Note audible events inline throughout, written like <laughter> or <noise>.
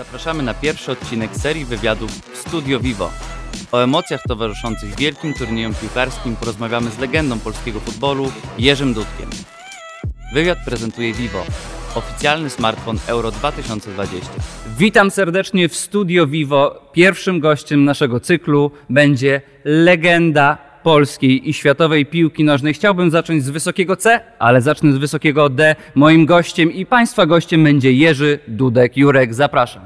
Zapraszamy na pierwszy odcinek serii wywiadów Studio Vivo. O emocjach towarzyszących wielkim turniejom piłkarskim porozmawiamy z legendą polskiego futbolu Jerzym Dudkiem. Wywiad prezentuje Vivo, oficjalny smartfon Euro 2020. Witam serdecznie w Studio Vivo. Pierwszym gościem naszego cyklu będzie legenda polskiej i światowej piłki nożnej. Chciałbym zacząć z wysokiego C, ale zacznę z wysokiego D. Moim gościem i Państwa gościem będzie Jerzy Dudek. Jurek, zapraszam.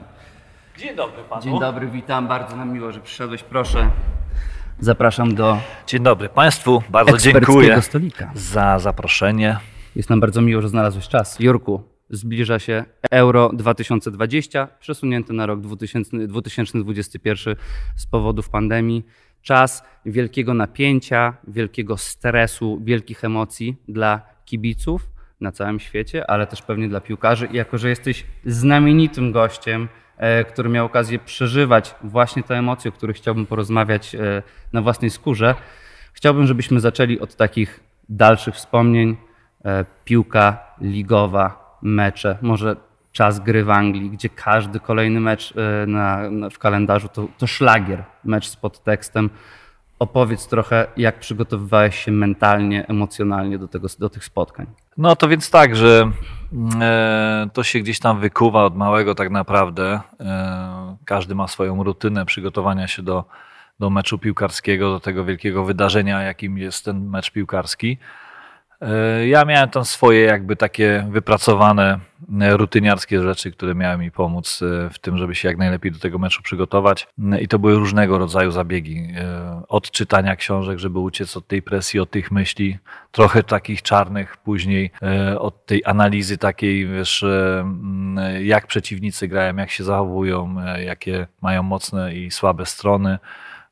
Dzień dobry panu. Dzień dobry, witam. Bardzo nam miło, że przyszedłeś. Proszę. Zapraszam do Dzień dobry państwu. Bardzo dziękuję stolika. za zaproszenie. Jest nam bardzo miło, że znalazłeś czas. Jurku, zbliża się Euro 2020, przesunięty na rok 2000, 2021 z powodów pandemii. Czas wielkiego napięcia, wielkiego stresu, wielkich emocji dla kibiców na całym świecie, ale też pewnie dla piłkarzy. I jako, że jesteś znamienitym gościem, e, który miał okazję przeżywać właśnie te emocje, o których chciałbym porozmawiać e, na własnej skórze, chciałbym, żebyśmy zaczęli od takich dalszych wspomnień. E, Piłka ligowa, mecze, może czas gry w Anglii, gdzie każdy kolejny mecz e, na, na, w kalendarzu to, to szlagier, mecz z podtekstem. Opowiedz trochę, jak przygotowywałeś się mentalnie, emocjonalnie do, tego, do tych spotkań. No to więc tak, że e, to się gdzieś tam wykuwa od małego tak naprawdę. E, każdy ma swoją rutynę przygotowania się do, do meczu piłkarskiego, do tego wielkiego wydarzenia, jakim jest ten mecz piłkarski. E, Ja miałem tam swoje jakby takie wypracowane e, rutyniarskie rzeczy, które miały mi pomóc e, w tym, żeby się jak najlepiej do tego meczu przygotować. I to były różnego rodzaju zabiegi. Od czytania książek, żeby uciec od tej presji, od tych myśli, trochę takich czarnych, później od tej analizy takiej, wiesz, jak przeciwnicy grają, jak się zachowują, jakie mają mocne i słabe strony.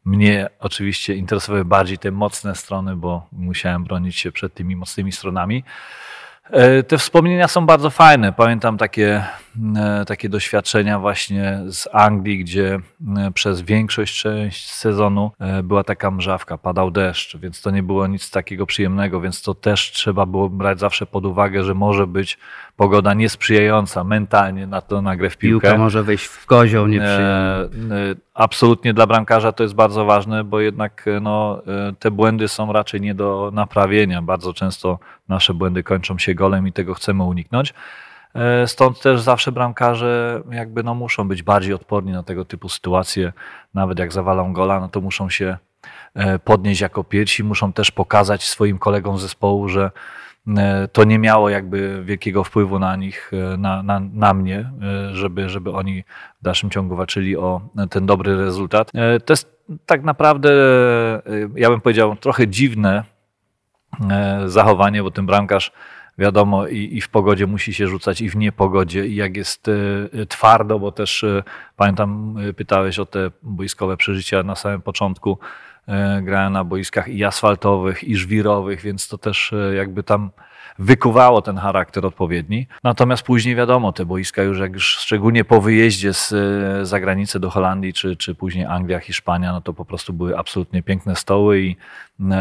Mnie oczywiście interesowały bardziej te mocne strony, bo musiałem bronić się przed tymi mocnymi stronami. E, Te wspomnienia są bardzo fajne. Pamiętam takie, takie doświadczenia właśnie z Anglii, gdzie e, przez większość część sezonu e, była taka mrzawka, padał deszcz, więc to nie było nic takiego przyjemnego, więc to też trzeba było brać zawsze pod uwagę, że może być pogoda niesprzyjająca mentalnie na to na grę w piłkę. Piłka może wejść w kozioł nieprzyjemny. E, e, Absolutnie dla bramkarza to jest bardzo ważne, bo jednak e, no, e, te błędy są raczej nie do naprawienia. Bardzo często nasze błędy kończą się golem i tego chcemy uniknąć. E, Stąd też zawsze bramkarze jakby no muszą być bardziej odporni na tego typu sytuacje. Nawet jak zawalą gola, no to muszą się e, podnieść jako pierwsi, muszą też pokazać swoim kolegom z zespołu, że e, to nie miało jakby wielkiego wpływu na nich, na, na, na mnie, żeby, żeby oni w dalszym ciągu walczyli o ten dobry rezultat. To jest tak naprawdę, ja bym powiedział, trochę dziwne zachowanie, bo ten bramkarz wiadomo i, i w pogodzie musi się rzucać i w niepogodzie i jak jest e, twardo, bo też e, pamiętam e, pytałeś o te boiskowe przeżycia na samym początku. E, Grałem na boiskach i asfaltowych i żwirowych, więc to też e, jakby tam wykuwało ten charakter odpowiedni. Natomiast później wiadomo, te boiska już jak już szczególnie po wyjeździe z e, zagranicy do Holandii, czy, czy później Anglia, Hiszpania, no to po prostu były absolutnie piękne stoły i, e,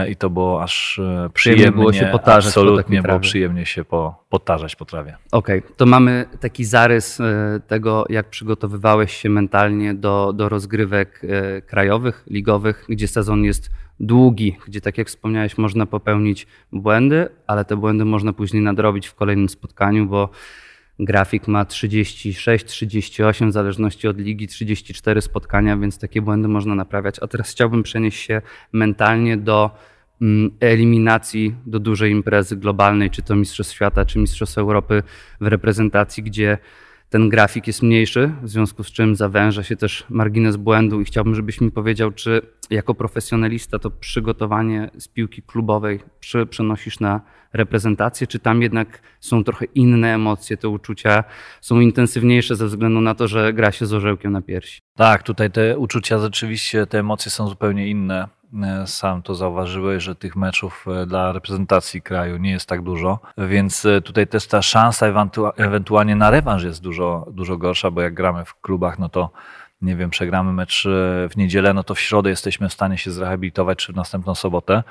i to było aż e, przyjemnie. było się potarzać po absolutnie takiej było przyjemnie się po, potarzać po trawie. Okej, to mamy taki zarys e, tego, jak przygotowywałeś się mentalnie do, do rozgrywek e, krajowych, ligowych, gdzie sezon jest długi, gdzie tak jak wspomniałeś, można popełnić błędy, ale te błędy można później nadrobić w kolejnym spotkaniu, bo grafik ma 36, 38, w zależności od ligi, 34 spotkania, więc takie błędy można naprawiać. A teraz chciałbym przenieść się mentalnie do mm, eliminacji do dużej imprezy globalnej, czy to Mistrzostw Świata, czy Mistrzostw Europy w reprezentacji, gdzie ten grafik jest mniejszy, w związku z czym zawęża się też margines błędu i chciałbym, żebyś mi powiedział, czy jako profesjonalista to przygotowanie z piłki klubowej przenosisz na reprezentację, czy tam jednak są trochę inne emocje, te uczucia są intensywniejsze ze względu na to, że gra się z orzełkiem na piersi. Tak, tutaj te uczucia rzeczywiście, te emocje są zupełnie inne. E, Sam to zauważyłeś, że tych meczów e, dla reprezentacji kraju nie jest tak dużo, więc e, tutaj też ta szansa ewentua- ewentualnie na rewanż jest dużo, dużo gorsza, bo jak gramy w klubach, no to nie wiem, przegramy mecz w niedzielę, no to w środę jesteśmy w stanie się zrehabilitować, czy w następną sobotę.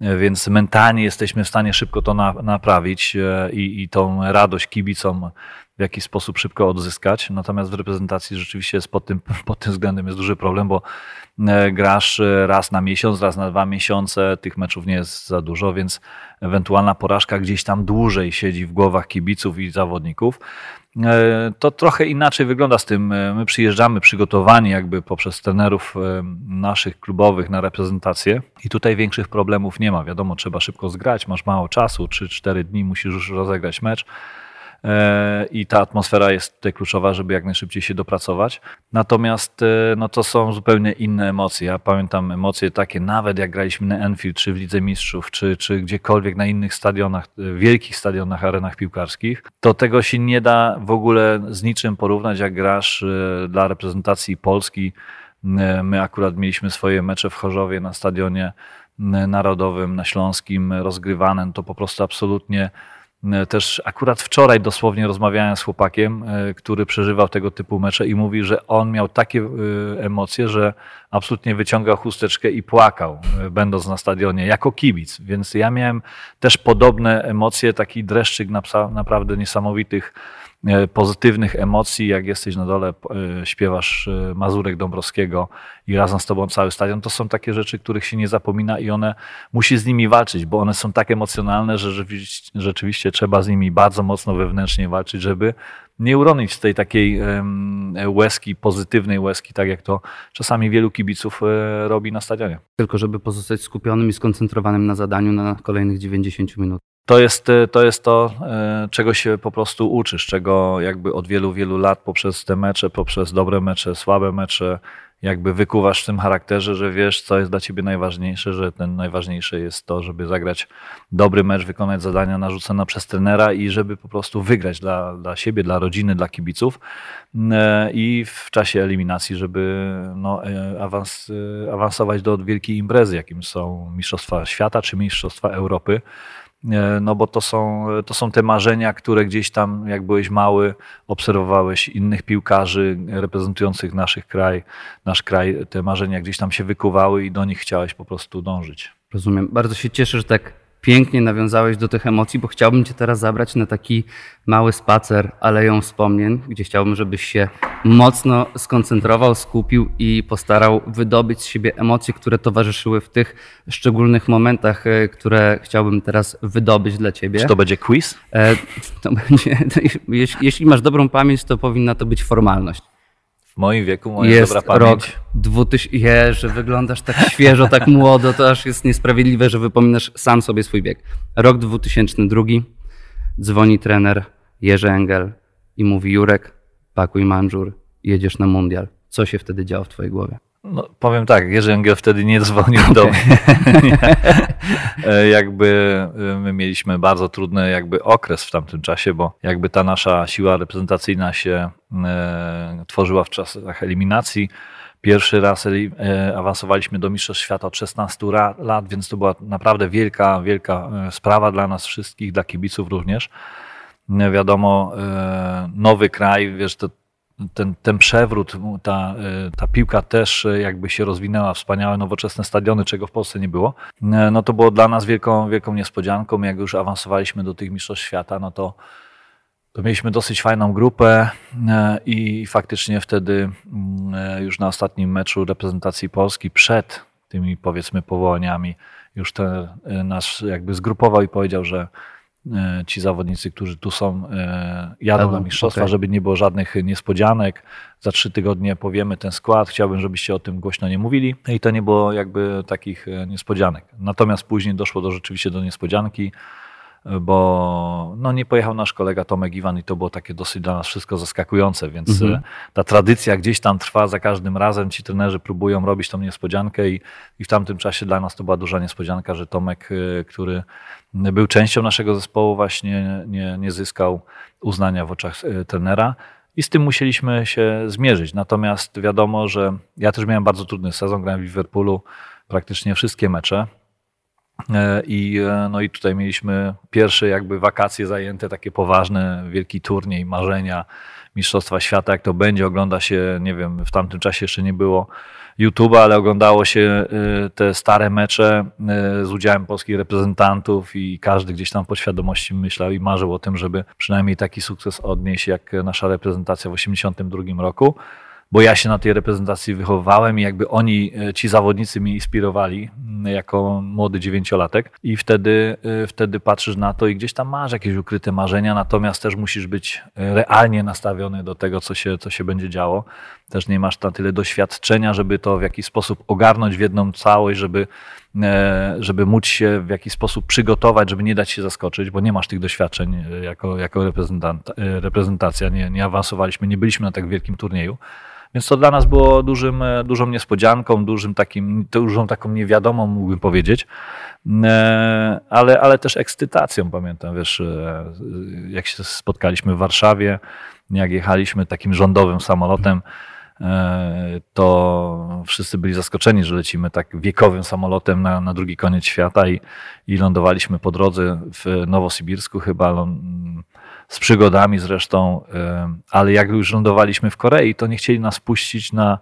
Więc mentalnie jesteśmy w stanie szybko to na, naprawić i, i tą radość kibicom w jakiś sposób szybko odzyskać. Natomiast w reprezentacji rzeczywiście jest pod tym, <laughs> pod tym względem jest duży problem, bo e, grasz e, raz na miesiąc, raz na dwa miesiące, tych meczów nie jest za dużo, więc ewentualna porażka gdzieś tam dłużej siedzi w głowach kibiców i zawodników. E, to trochę inaczej wygląda z tym. My przyjeżdżamy przygotowani jakby poprzez trenerów naszych klubowych na reprezentację i tutaj większych problemów nie ma. Wiadomo, trzeba szybko zgrać, masz mało czasu, 3-4 dni musisz już rozegrać mecz i ta atmosfera jest tutaj kluczowa, żeby jak najszybciej się dopracować. Natomiast e, no to są zupełnie inne emocje. Ja pamiętam emocje takie, nawet jak graliśmy na Enfield, czy w Lidze Mistrzów, czy, czy gdziekolwiek na innych stadionach, e, wielkich stadionach, arenach piłkarskich, to tego się nie da w ogóle z niczym porównać, jak grasz dla reprezentacji Polski. My akurat mieliśmy swoje mecze w Chorzowie na stadionie narodowym, na Śląskim rozgrywane. To po prostu absolutnie E, też akurat wczoraj dosłownie rozmawiałem z chłopakiem, e, który przeżywał tego typu mecze i mówi, że on miał takie e, emocje, że absolutnie wyciągał chusteczkę i płakał, będąc na stadionie, jako kibic. Więc ja miałem też podobne emocje, taki dreszczyk naprawdę niesamowitych E, pozytywnych emocji, jak jesteś na dole, e, śpiewasz e, Mazurek Dąbrowskiego i razem z tobą cały stadion, to są takie rzeczy, których się nie zapomina i one musi z nimi walczyć, bo one są tak emocjonalne, że rzeczywiście, trzeba z nimi bardzo mocno wewnętrznie walczyć, żeby nie uronić tej takiej łezki, pozytywnej łezki, tak jak to czasami wielu kibiców robi na stadionie. Tylko żeby pozostać skupionym i skoncentrowanym na zadaniu na kolejnych 90 minut to jest, e, to jest to, e, czego się po prostu uczysz, czego jakby od wielu, wielu lat poprzez te mecze, poprzez dobre mecze, słabe mecze, jakby wykuwasz w tym charakterze, że wiesz, co jest dla ciebie najważniejsze, że ten najważniejsze jest to, żeby zagrać dobry mecz, wykonać zadania narzucone przez trenera i żeby po prostu wygrać dla, dla siebie, dla rodziny, dla kibiców e, i w czasie eliminacji, żeby no, awans, awansować do wielkiej imprezy, jakim są Mistrzostwa Świata czy Mistrzostwa Europy. E, no bo to są, to są te marzenia, które gdzieś tam, jak byłeś mały, obserwowałeś innych piłkarzy reprezentujących naszych kraj, nasz kraj, te marzenia gdzieś tam się wykuwały i do nich chciałeś po prostu dążyć. Rozumiem. Bardzo się cieszę, że tak pięknie nawiązałeś do tych emocji, bo chciałbym Cię teraz zabrać na taki mały spacer aleją wspomnień, gdzie chciałbym, żebyś się mocno skoncentrował, skupił i postarał wydobyć z siebie emocje, które towarzyszyły w tych szczególnych momentach, e, które chciałbym teraz wydobyć dla Ciebie. Czy to będzie quiz? E, to będzie, <laughs> jeśli, jeśli masz dobrą pamięć, to powinna to być formalność w moim wieku moja jest dobra pamięć. rok 2000, je, że wyglądasz tak <laughs> świeżo, tak młodo, to aż jest niesprawiedliwe, że wypominasz sam sobie swój wiek. Rok 2002, dzwoni trener Jerzy Engel i mówi Jurek, pakuj manżur, jedziesz na mundial. Co się wtedy działo w twojej głowie? No, powiem tak, Jerzy Engel wtedy nie dzwonił okay. do mnie. <laughs> E, jakby e, my mieliśmy bardzo trudny jakby okres w tamtym czasie, bo jakby ta nasza siła reprezentacyjna się e, tworzyła w czasach eliminacji. Pierwszy raz e, awansowaliśmy do Mistrzostw Świata od 16 lat, więc to była naprawdę wielka, wielka e, sprawa dla nas wszystkich, dla kibiców również. Wiadomo, e, nowy kraj, wiesz, to ten, ten przewrót, ta, ta piłka też jakby się rozwinęła, wspaniałe nowoczesne stadiony, czego w Polsce nie było. No to było dla nas wielką, wielką niespodzianką. Jak już awansowaliśmy do tych mistrzostw świata, no to, to mieliśmy dosyć fajną grupę i faktycznie wtedy już na ostatnim meczu reprezentacji Polski przed tymi powiedzmy powołaniami już ten e, nas jakby zgrupował i powiedział, że ci zawodnicy, którzy tu są, e, jadą na mistrzostwa, okay. żeby nie było żadnych niespodzianek. Za trzy tygodnie powiemy ten skład. Chciałbym, żebyście o tym głośno nie mówili. I to nie było jakby takich e, niespodzianek. Natomiast później doszło do rzeczywiście do niespodzianki bo no, nie pojechał nasz kolega Tomek Iwan i to było takie dosyć dla nas wszystko zaskakujące, więc mhm. ta tradycja gdzieś tam trwa za każdym razem. Ci trenerzy próbują robić tą niespodziankę i, i w tamtym czasie dla nas to była duża niespodzianka, że Tomek, który był częścią naszego zespołu, właśnie nie, nie zyskał uznania w oczach e, trenera. I z tym musieliśmy się zmierzyć. Natomiast wiadomo, że ja też miałem bardzo trudny sezon, grałem w Liverpoolu praktycznie wszystkie mecze. E, I, e, no i tutaj mieliśmy pierwsze jakby wakacje zajęte, takie poważne, wielki turniej, marzenia, Mistrzostwa Świata, jak to będzie, ogląda się, nie wiem, w tamtym czasie jeszcze nie było YouTube'a, ale oglądało się y, te stare mecze z udziałem polskich reprezentantów i każdy gdzieś tam podświadomości myślał i marzył o tym, żeby przynajmniej taki sukces odnieść jak nasza reprezentacja w 1982 roku bo ja się na tej reprezentacji wychowywałem i jakby oni, e, ci zawodnicy mnie inspirowali mm, jako młody dziewięciolatek i wtedy, e, wtedy patrzysz na to i gdzieś tam masz jakieś ukryte marzenia, natomiast też musisz być e, realnie nastawiony do tego, co się, co się będzie działo. Też nie masz na tyle doświadczenia, żeby to w jakiś sposób ogarnąć w jedną całość, żeby, żeby móc się w jakiś sposób przygotować, żeby nie dać się zaskoczyć, bo nie masz tych doświadczeń jako, jako reprezentacja. Nie, nie awansowaliśmy, nie byliśmy na tak wielkim turnieju. Więc to dla nas było dużym, e, dużą niespodzianką, dużym takim, dużą taką niewiadomą, mógłbym powiedzieć, e, ale, ale też ekscytacją, pamiętam, wiesz, e, jak się spotkaliśmy w Warszawie, jak jechaliśmy takim rządowym samolotem, to wszyscy byli zaskoczeni, że lecimy tak wiekowym samolotem na, na drugi koniec świata i, i lądowaliśmy po drodze w Nowosibirsku chyba z przygodami zresztą, ale jak już lądowaliśmy w Korei, to nie chcieli nas puścić na,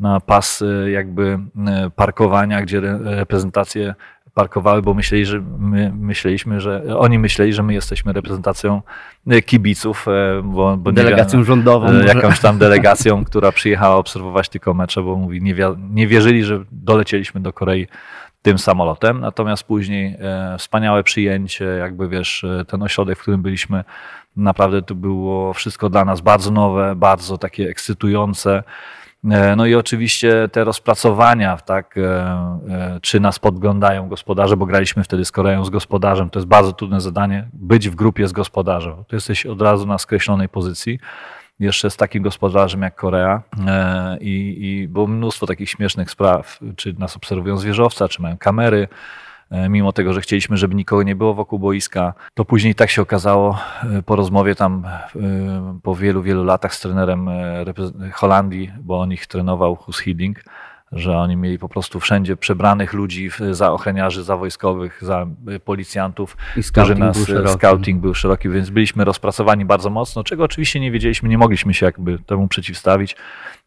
na pas e, jakby e, parkowania, gdzie reprezentacje parkowały, bo myśleli, że my myśleliśmy, że oni myśleli, że my jesteśmy reprezentacją kibiców, bo, bo delegacją nie, rządową, jakąś tam <laughs> delegacją, która przyjechała obserwować tylko mecze, bo mówi, nie, nie wierzyli, że dolecieliśmy do Korei tym samolotem. Natomiast później e, wspaniałe przyjęcie, jakby wiesz, ten ośrodek, w którym byliśmy, Naprawdę to było wszystko dla nas bardzo nowe, bardzo takie ekscytujące. E, no i oczywiście te rozpracowania, tak, e, e, czy nas podglądają gospodarze, bo graliśmy wtedy z Koreą z gospodarzem, to jest bardzo trudne zadanie, być w grupie z gospodarzem. To jesteś od razu na skreślonej pozycji, jeszcze z takim gospodarzem jak Korea i, i było mnóstwo takich śmiesznych spraw, czy nas obserwują zwierzowca, czy mają kamery, mimo tego, że chcieliśmy, żeby nikogo nie było wokół boiska. To później tak się okazało e, po rozmowie tam e, po wielu, wielu latach z trenerem Holandii, bo on ich trenował, Hus Hiddink, że oni mieli po prostu wszędzie przebranych ludzi za ochroniarzy, za wojskowych, za policjantów, I scouting nas, był scouting był szeroki, więc byliśmy rozpracowani bardzo mocno, czego oczywiście nie wiedzieliśmy, nie mogliśmy się jakby temu przeciwstawić.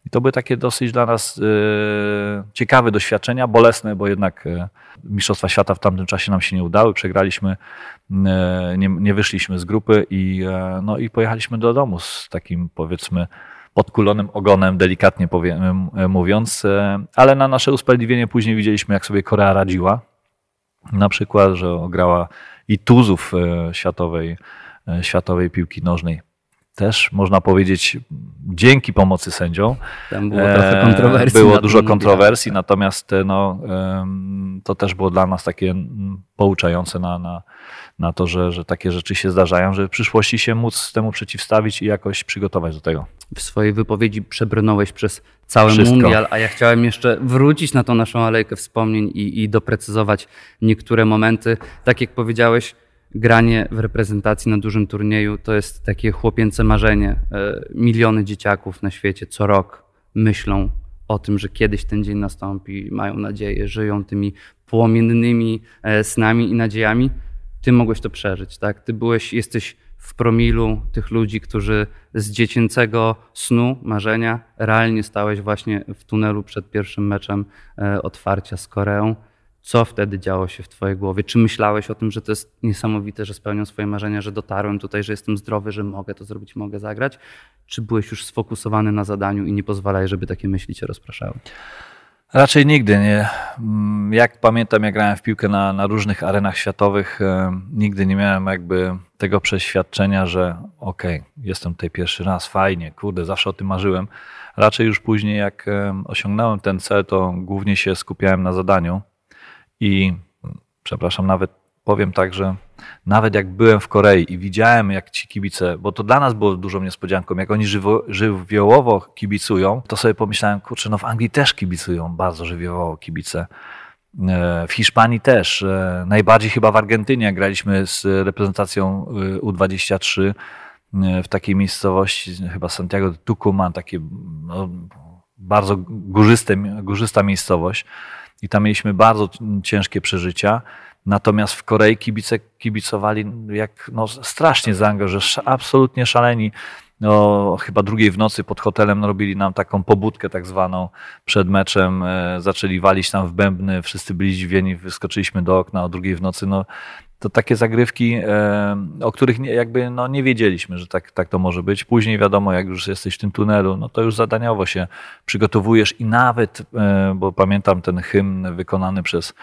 I to były takie dosyć dla nas e, ciekawe doświadczenia, bolesne, bo jednak e, Mistrzostwa Świata w tamtym czasie nam się nie udały, przegraliśmy, e, nie, nie wyszliśmy z grupy i, no, i pojechaliśmy do domu z takim powiedzmy podkulonym ogonem, delikatnie powiem, mówiąc, ale na nasze usprawiedliwienie później widzieliśmy, jak sobie Korea radziła. Na przykład, że ograła i tuzów światowej, światowej piłki nożnej też można powiedzieć dzięki pomocy sędziom. Tam było trochę e, kontrowersji. Było dużo kontrowersji, natomiast e, no, to też było dla nas takie pouczające na, na, na to, że, że takie rzeczy się zdarzają, że w przyszłości się móc temu przeciwstawić i jakoś przygotować do tego. W swojej wypowiedzi przebrnąłeś przez cały Wszystko. mundial, a ja chciałem jeszcze wrócić na tą naszą alejkę wspomnień i, i doprecyzować niektóre momenty. Tak jak powiedziałeś, granie w reprezentacji na dużym turnieju to jest takie chłopięce marzenie. E, miliony dzieciaków na świecie co rok myślą o tym, że kiedyś ten dzień nastąpi, mają nadzieję, żyją tymi płomiennymi e, snami i nadziejami. Ty mogłeś to przeżyć, tak? Ty byłeś, jesteś w promilu tych ludzi, którzy z dziecięcego snu, marzenia realnie stałeś właśnie w tunelu przed pierwszym meczem e, otwarcia z Koreą. Co wtedy działo się w Twojej głowie? Czy myślałeś o tym, że to jest niesamowite, że spełniam swoje marzenia, że dotarłem tutaj, że jestem zdrowy, że mogę to zrobić, mogę zagrać? Czy byłeś już sfokusowany na zadaniu i nie pozwalaj, żeby takie myśli Cię rozpraszały? Raczej nigdy nie. Mm, jak pamiętam, jak grałem w piłkę na, na różnych arenach światowych, e, nigdy nie miałem jakby tego przeświadczenia, że okej, okay, jestem tutaj pierwszy raz, fajnie, kurde, zawsze o tym marzyłem. Raczej już później, jak e, osiągnąłem ten cel, to głównie się skupiałem na zadaniu i przepraszam, nawet powiem tak, że nawet jak byłem w Korei i widziałem, jak ci kibice, bo to dla nas było dużą niespodzianką, jak oni żywo, żywiołowo kibicują, to sobie pomyślałem, kurczę, no w Anglii też kibicują bardzo żywiołowo kibice. E, w Hiszpanii też. E, najbardziej chyba w Argentynie, graliśmy z reprezentacją e, U23 w takiej miejscowości, chyba Santiago de Tucumán, takie no, bardzo górzyste, górzysta miejscowość i tam mieliśmy bardzo ciężkie przeżycia. Natomiast w Korei kibice kibicowali jak no, strasznie zaangażowani, absolutnie szaleni. no, chyba drugiej w nocy pod hotelem no, robili nam taką pobudkę tak zwaną przed meczem, e, zaczęli walić tam w bębny, wszyscy byli zdziwieni, wyskoczyliśmy do okna o drugiej w nocy, no to takie zagrywki, e, o których jakby no, nie wiedzieliśmy, że tak, tak to może być. Później wiadomo, jak już jesteś w tym tunelu, no to już zadaniowo się przygotowujesz i nawet, e, bo pamiętam ten hymn wykonany przez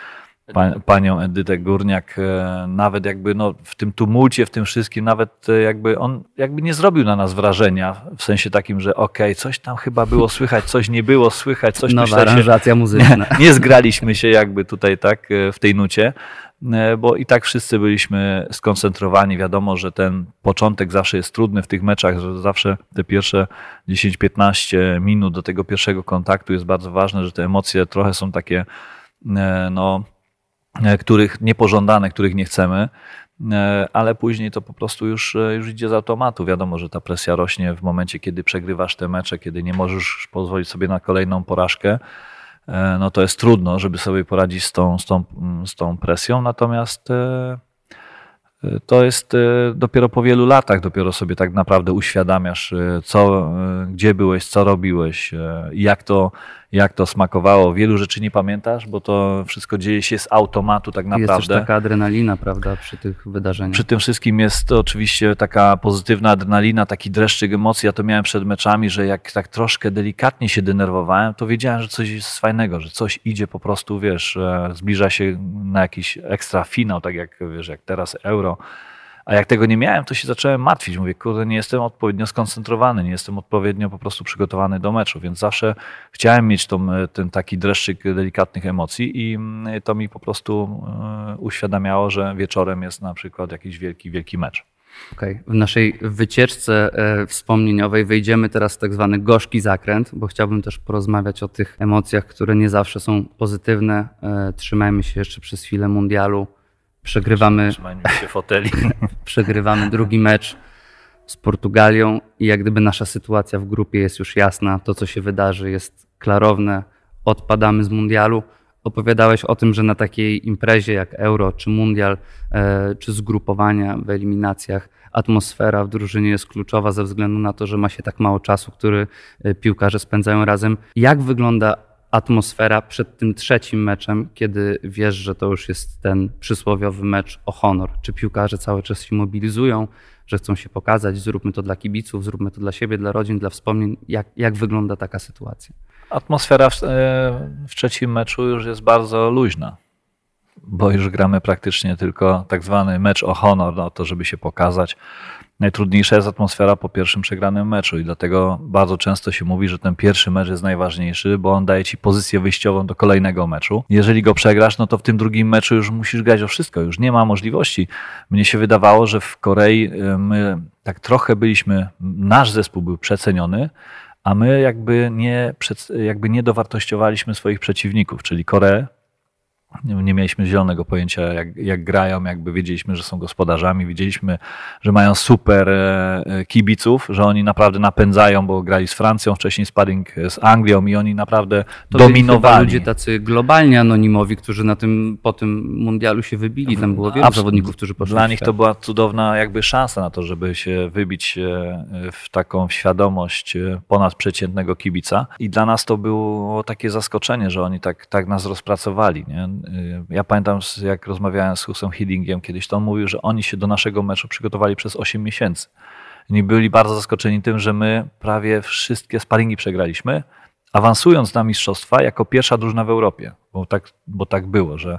panią Edytę Górniak, e, nawet jakby no, w tym tumulcie, w tym wszystkim, nawet jakby on jakby nie zrobił na nas wrażenia, w sensie takim, że okej, okay, coś tam chyba było <laughs> słychać, coś nie było słychać, coś Nowa aranżacja <laughs> muzyczna. Nie, <laughs> nie zgraliśmy się jakby tutaj tak w tej nucie. E, bo i tak wszyscy byliśmy skoncentrowani. Wiadomo, że ten początek zawsze jest trudny w tych meczach, że zawsze te pierwsze 10-15 minut do tego pierwszego kontaktu jest bardzo ważne, że te emocje trochę są takie, e, no, e, których niepożądane, których nie chcemy, ale później to po prostu już, już idzie z automatu. Wiadomo, że ta presja rośnie w momencie, kiedy przegrywasz te mecze, kiedy nie możesz pozwolić sobie na kolejną porażkę. E, no to jest trudno, żeby sobie poradzić z tą, z tą, z tą presją. Natomiast e, to jest e, dopiero po wielu latach, dopiero sobie tak naprawdę uświadamiasz, co, gdzie byłeś, co robiłeś, jak to, jak to smakowało. Wielu rzeczy nie pamiętasz, bo to wszystko dzieje się z automatu tak naprawdę. Jest też taka adrenalina, prawda, przy tych wydarzeniach. Przy tym wszystkim jest oczywiście taka pozytywna adrenalina, taki dreszczyk emocji. Ja to miałem przed meczami, że jak tak troszkę delikatnie się denerwowałem, to wiedziałem, że coś jest fajnego, że coś idzie po prostu, wiesz, zbliża się na jakiś ekstra finał, tak jak, wiesz, jak teraz Euro a jak tego nie miałem, to się zacząłem martwić. Mówię, kurde, nie jestem odpowiednio skoncentrowany, nie jestem odpowiednio po prostu przygotowany do meczu, więc zawsze chciałem mieć tą, ten taki dreszczyk delikatnych emocji i mm, to mi po prostu e, uświadamiało, że wieczorem jest na przykład jakiś wielki, wielki mecz. Okay. W naszej wycieczce e, wspomnieniowej wejdziemy teraz w tak zwany gorzki zakręt, bo chciałbym też porozmawiać o tych emocjach, które nie zawsze są pozytywne. E, trzymajmy się jeszcze przez chwilę mundialu. Przegrywamy, <laughs> przegrywamy drugi mecz z Portugalią i jak gdyby nasza sytuacja w grupie jest już jasna, to co się wydarzy jest klarowne, odpadamy z mundialu. Opowiadałeś o tym, że na takiej imprezie jak Euro czy Mundial, e, czy zgrupowania w eliminacjach, atmosfera w drużynie jest kluczowa ze względu na to, że ma się tak mało czasu, który e, piłkarze spędzają razem. Jak wygląda atmosfera przed tym trzecim meczem, kiedy wiesz, że to już jest ten przysłowiowy mecz o honor? Czy piłkarze cały czas się mobilizują, że chcą się pokazać, zróbmy to dla kibiców, zróbmy to dla siebie, dla rodzin, dla wspomnień? Jak, jak wygląda taka sytuacja? Atmosfera w, e, w trzecim meczu już jest bardzo luźna, bo już gramy praktycznie tylko tak zwany mecz o honor, no to żeby się pokazać najtrudniejsza jest atmosfera po pierwszym przegranym meczu i dlatego bardzo często się mówi, że ten pierwszy mecz jest najważniejszy, bo on daje ci pozycję wyjściową do kolejnego meczu. Jeżeli go przegrasz, no to w tym drugim meczu już musisz grać o wszystko, już nie ma możliwości. Mnie się wydawało, że w Korei y, my tak trochę byliśmy, nasz zespół był przeceniony, a my jakby nie, jakby nie dowartościowaliśmy swoich przeciwników, czyli Koreę, nie mieliśmy zielonego pojęcia, jak, jak grają, jakby wiedzieliśmy, że są gospodarzami, widzieliśmy, że mają super e, e, kibiców, że oni naprawdę napędzają, bo grali z Francją, wcześniej sparring z Anglią i oni naprawdę to dominowali. ludzie tacy globalnie anonimowi, którzy na tym, po tym mundialu się wybili. Tam było wielu zawodników, którzy poszli Dla nich to była cudowna jakby szansa na to, żeby się wybić e, w taką świadomość ponadprzeciętnego kibica i dla nas to było takie zaskoczenie, że oni tak, tak nas rozpracowali. Nie? Y, ja pamiętam, jak rozmawiałem z Husem Hillingiem kiedyś, to on mówił, że oni się do naszego meczu przygotowali przez 8 miesięcy. I byli bardzo zaskoczeni tym, że my prawie wszystkie sparingi przegraliśmy, awansując na mistrzostwa jako pierwsza drużyna w Europie, bo tak, bo tak było, że,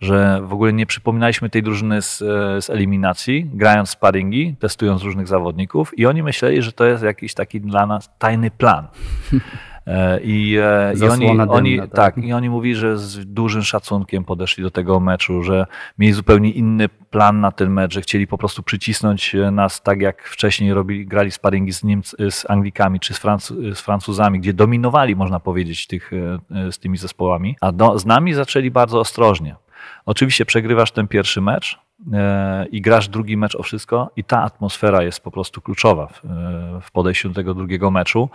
że w ogóle nie przypominaliśmy tej drużyny z, z eliminacji, grając sparingi, testując różnych zawodników i oni myśleli, że to jest jakiś taki dla nas tajny plan. E, I, e, i oni, dymna, oni, tak. tak, i oni mówili, że z dużym szacunkiem podeszli do tego meczu, że mieli zupełnie inny plan na ten mecz, że chcieli po prostu przycisnąć nas tak jak wcześniej robili, grali sparingi z, Niemc, z Anglikami czy z, Franc- z Francuzami, gdzie dominowali, można powiedzieć, tych, e, z tymi zespołami, a do, z nami zaczęli bardzo ostrożnie. Oczywiście przegrywasz ten pierwszy mecz, i grasz drugi mecz o wszystko i ta atmosfera jest po prostu kluczowa w, w podejściu do tego drugiego meczu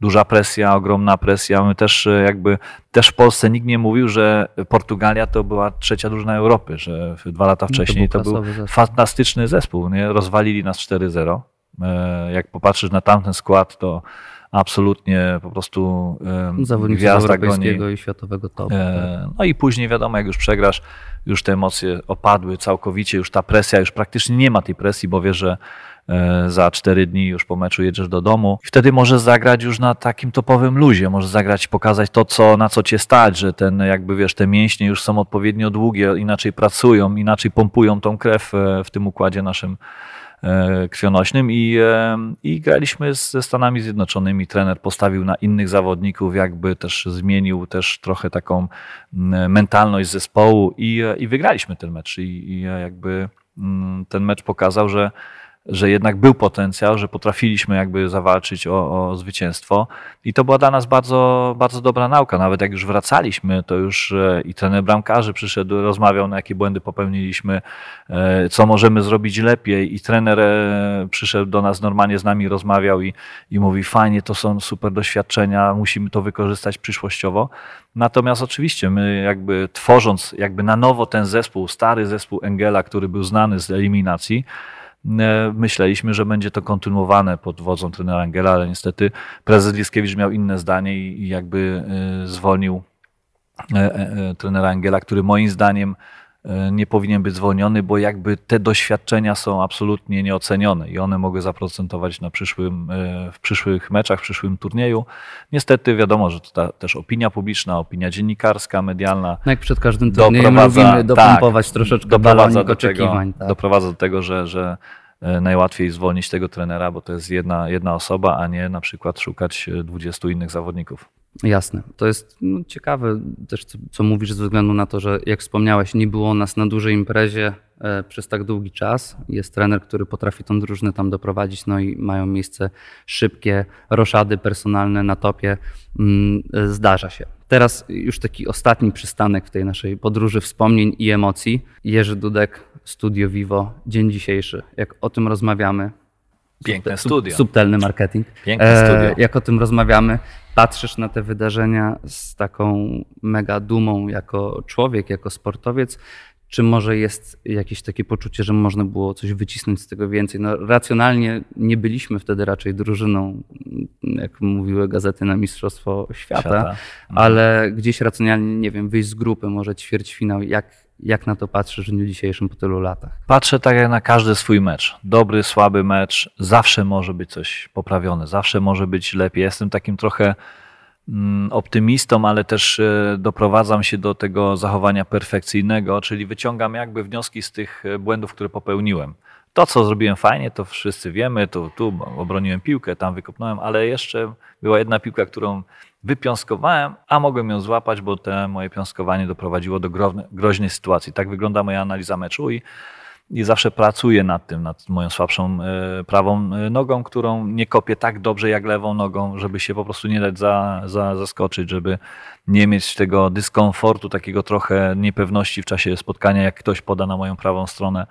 duża presja, ogromna presja. My też e, jakby, też w Polsce nikt nie mówił, że Portugalia to była trzecia drużyna Europy, że dwa lata wcześniej to, to był zespół. fantastyczny zespół. Nie? Rozwalili nas 4-0. Jak popatrzysz na tamten skład, to absolutnie po prostu Zawodnicy gwiazda europejskiego goni. i światowego topu. Tak. No i później wiadomo, jak już przegrasz, już te emocje opadły całkowicie, już ta presja, już praktycznie nie ma tej presji, bo wiesz, że e, za cztery dni już po meczu jedziesz do domu. Wtedy możesz zagrać już na takim topowym luzie, możesz zagrać, pokazać to, co, na co cię stać, że ten jakby wiesz, te mięśnie już są odpowiednio długie, inaczej pracują, inaczej pompują tą krew e, w tym układzie naszym E, krwionośnym i, e, i graliśmy ze Stanami Zjednoczonymi. Trener postawił na innych zawodników, jakby też zmienił też trochę taką mentalność zespołu i, e, i wygraliśmy ten mecz. I, i jakby ten mecz pokazał, że że jednak był potencjał, że potrafiliśmy jakby zawalczyć o, o, zwycięstwo. I to była dla nas bardzo, bardzo dobra nauka. Nawet jak już wracaliśmy, to już e, i trener bramkarzy przyszedł, rozmawiał, na jakie błędy popełniliśmy, e, co możemy zrobić lepiej. I trener e, przyszedł do nas, normalnie z nami rozmawiał i, i mówi: Fajnie, to są super doświadczenia, musimy to wykorzystać przyszłościowo. Natomiast oczywiście my jakby tworząc jakby na nowo ten zespół, stary zespół Engela, który był znany z eliminacji, myśleliśmy, że będzie to kontynuowane pod wodzą trenera Angela, ale niestety prezes Liskiewicz miał inne zdanie i jakby e, zwolnił e, trenera Angela, który moim zdaniem nie powinien być zwolniony, bo jakby te doświadczenia są absolutnie nieocenione i one mogły zaprocentować na przyszłym, w przyszłych meczach, w przyszłym turnieju. Niestety wiadomo, że to ta, też opinia publiczna, opinia dziennikarska, medialna. No jak przed każdym turniejem lubimy dopompować tak, troszeczkę doprowadza do oczekiwań. Tego, tak. Doprowadza do tego, że, że E, najłatwiej zwolnić tego trenera, bo to jest jedna, jedna osoba, a nie na przykład szukać 20 innych zawodników. Jasne. To jest no, ciekawe też, co, co, mówisz, ze względu na to, że jak wspomniałeś, nie było nas na dużej imprezie e, przez tak długi czas. Jest trener, który potrafi tą drużynę tam doprowadzić, no i mają miejsce szybkie roszady personalne na topie. Mm, e, zdarza się. Teraz już taki ostatni przystanek w tej naszej podróży wspomnień i emocji. Jerzy Dudek, Studio Vivo, dzień dzisiejszy. Jak o tym rozmawiamy. Piękne studio. Subtelny marketing. Piękne e, studio. Jak o tym rozmawiamy, patrzysz na te wydarzenia z taką mega dumą jako człowiek, jako sportowiec, czy może jest jakieś takie poczucie, że można było coś wycisnąć z tego więcej? No, racjonalnie nie byliśmy wtedy raczej drużyną, jak mówiły gazety, na Mistrzostwo Świata, Świata. Mhm. ale gdzieś racjonalnie, nie wiem, wyjść z grupy, może ćwierćfinał. Jak, jak na to patrzysz w dniu dzisiejszym po tylu latach? Patrzę tak jak na każdy swój mecz. Dobry, słaby mecz. Zawsze może być coś poprawione, zawsze może być lepiej. Jestem takim trochę Mm, optymistą, ale też e, doprowadzam się do tego zachowania perfekcyjnego, czyli wyciągam jakby wnioski z tych e, błędów, które popełniłem. To, co zrobiłem fajnie, to wszyscy wiemy, tu, tu obroniłem piłkę, tam wykopnąłem, ale jeszcze była jedna piłka, którą wypiąskowałem, a mogłem ją złapać, bo te moje piąskowanie doprowadziło do groźnej sytuacji. Tak wygląda moja analiza meczu i i zawsze pracuję nad tym, nad moją słabszą e, prawą e, nogą, którą nie kopię tak dobrze jak lewą nogą, żeby się po prostu nie dać za, za, zaskoczyć, żeby nie mieć tego dyskomfortu, takiego trochę niepewności w czasie spotkania, jak ktoś poda na moją prawą stronę.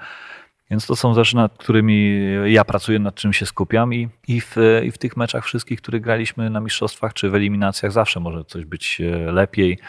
Więc to są rzeczy, nad którymi ja pracuję, nad czym się skupiam i, i, w, i w tych meczach wszystkich, które graliśmy na mistrzostwach czy w eliminacjach zawsze może coś być e, lepiej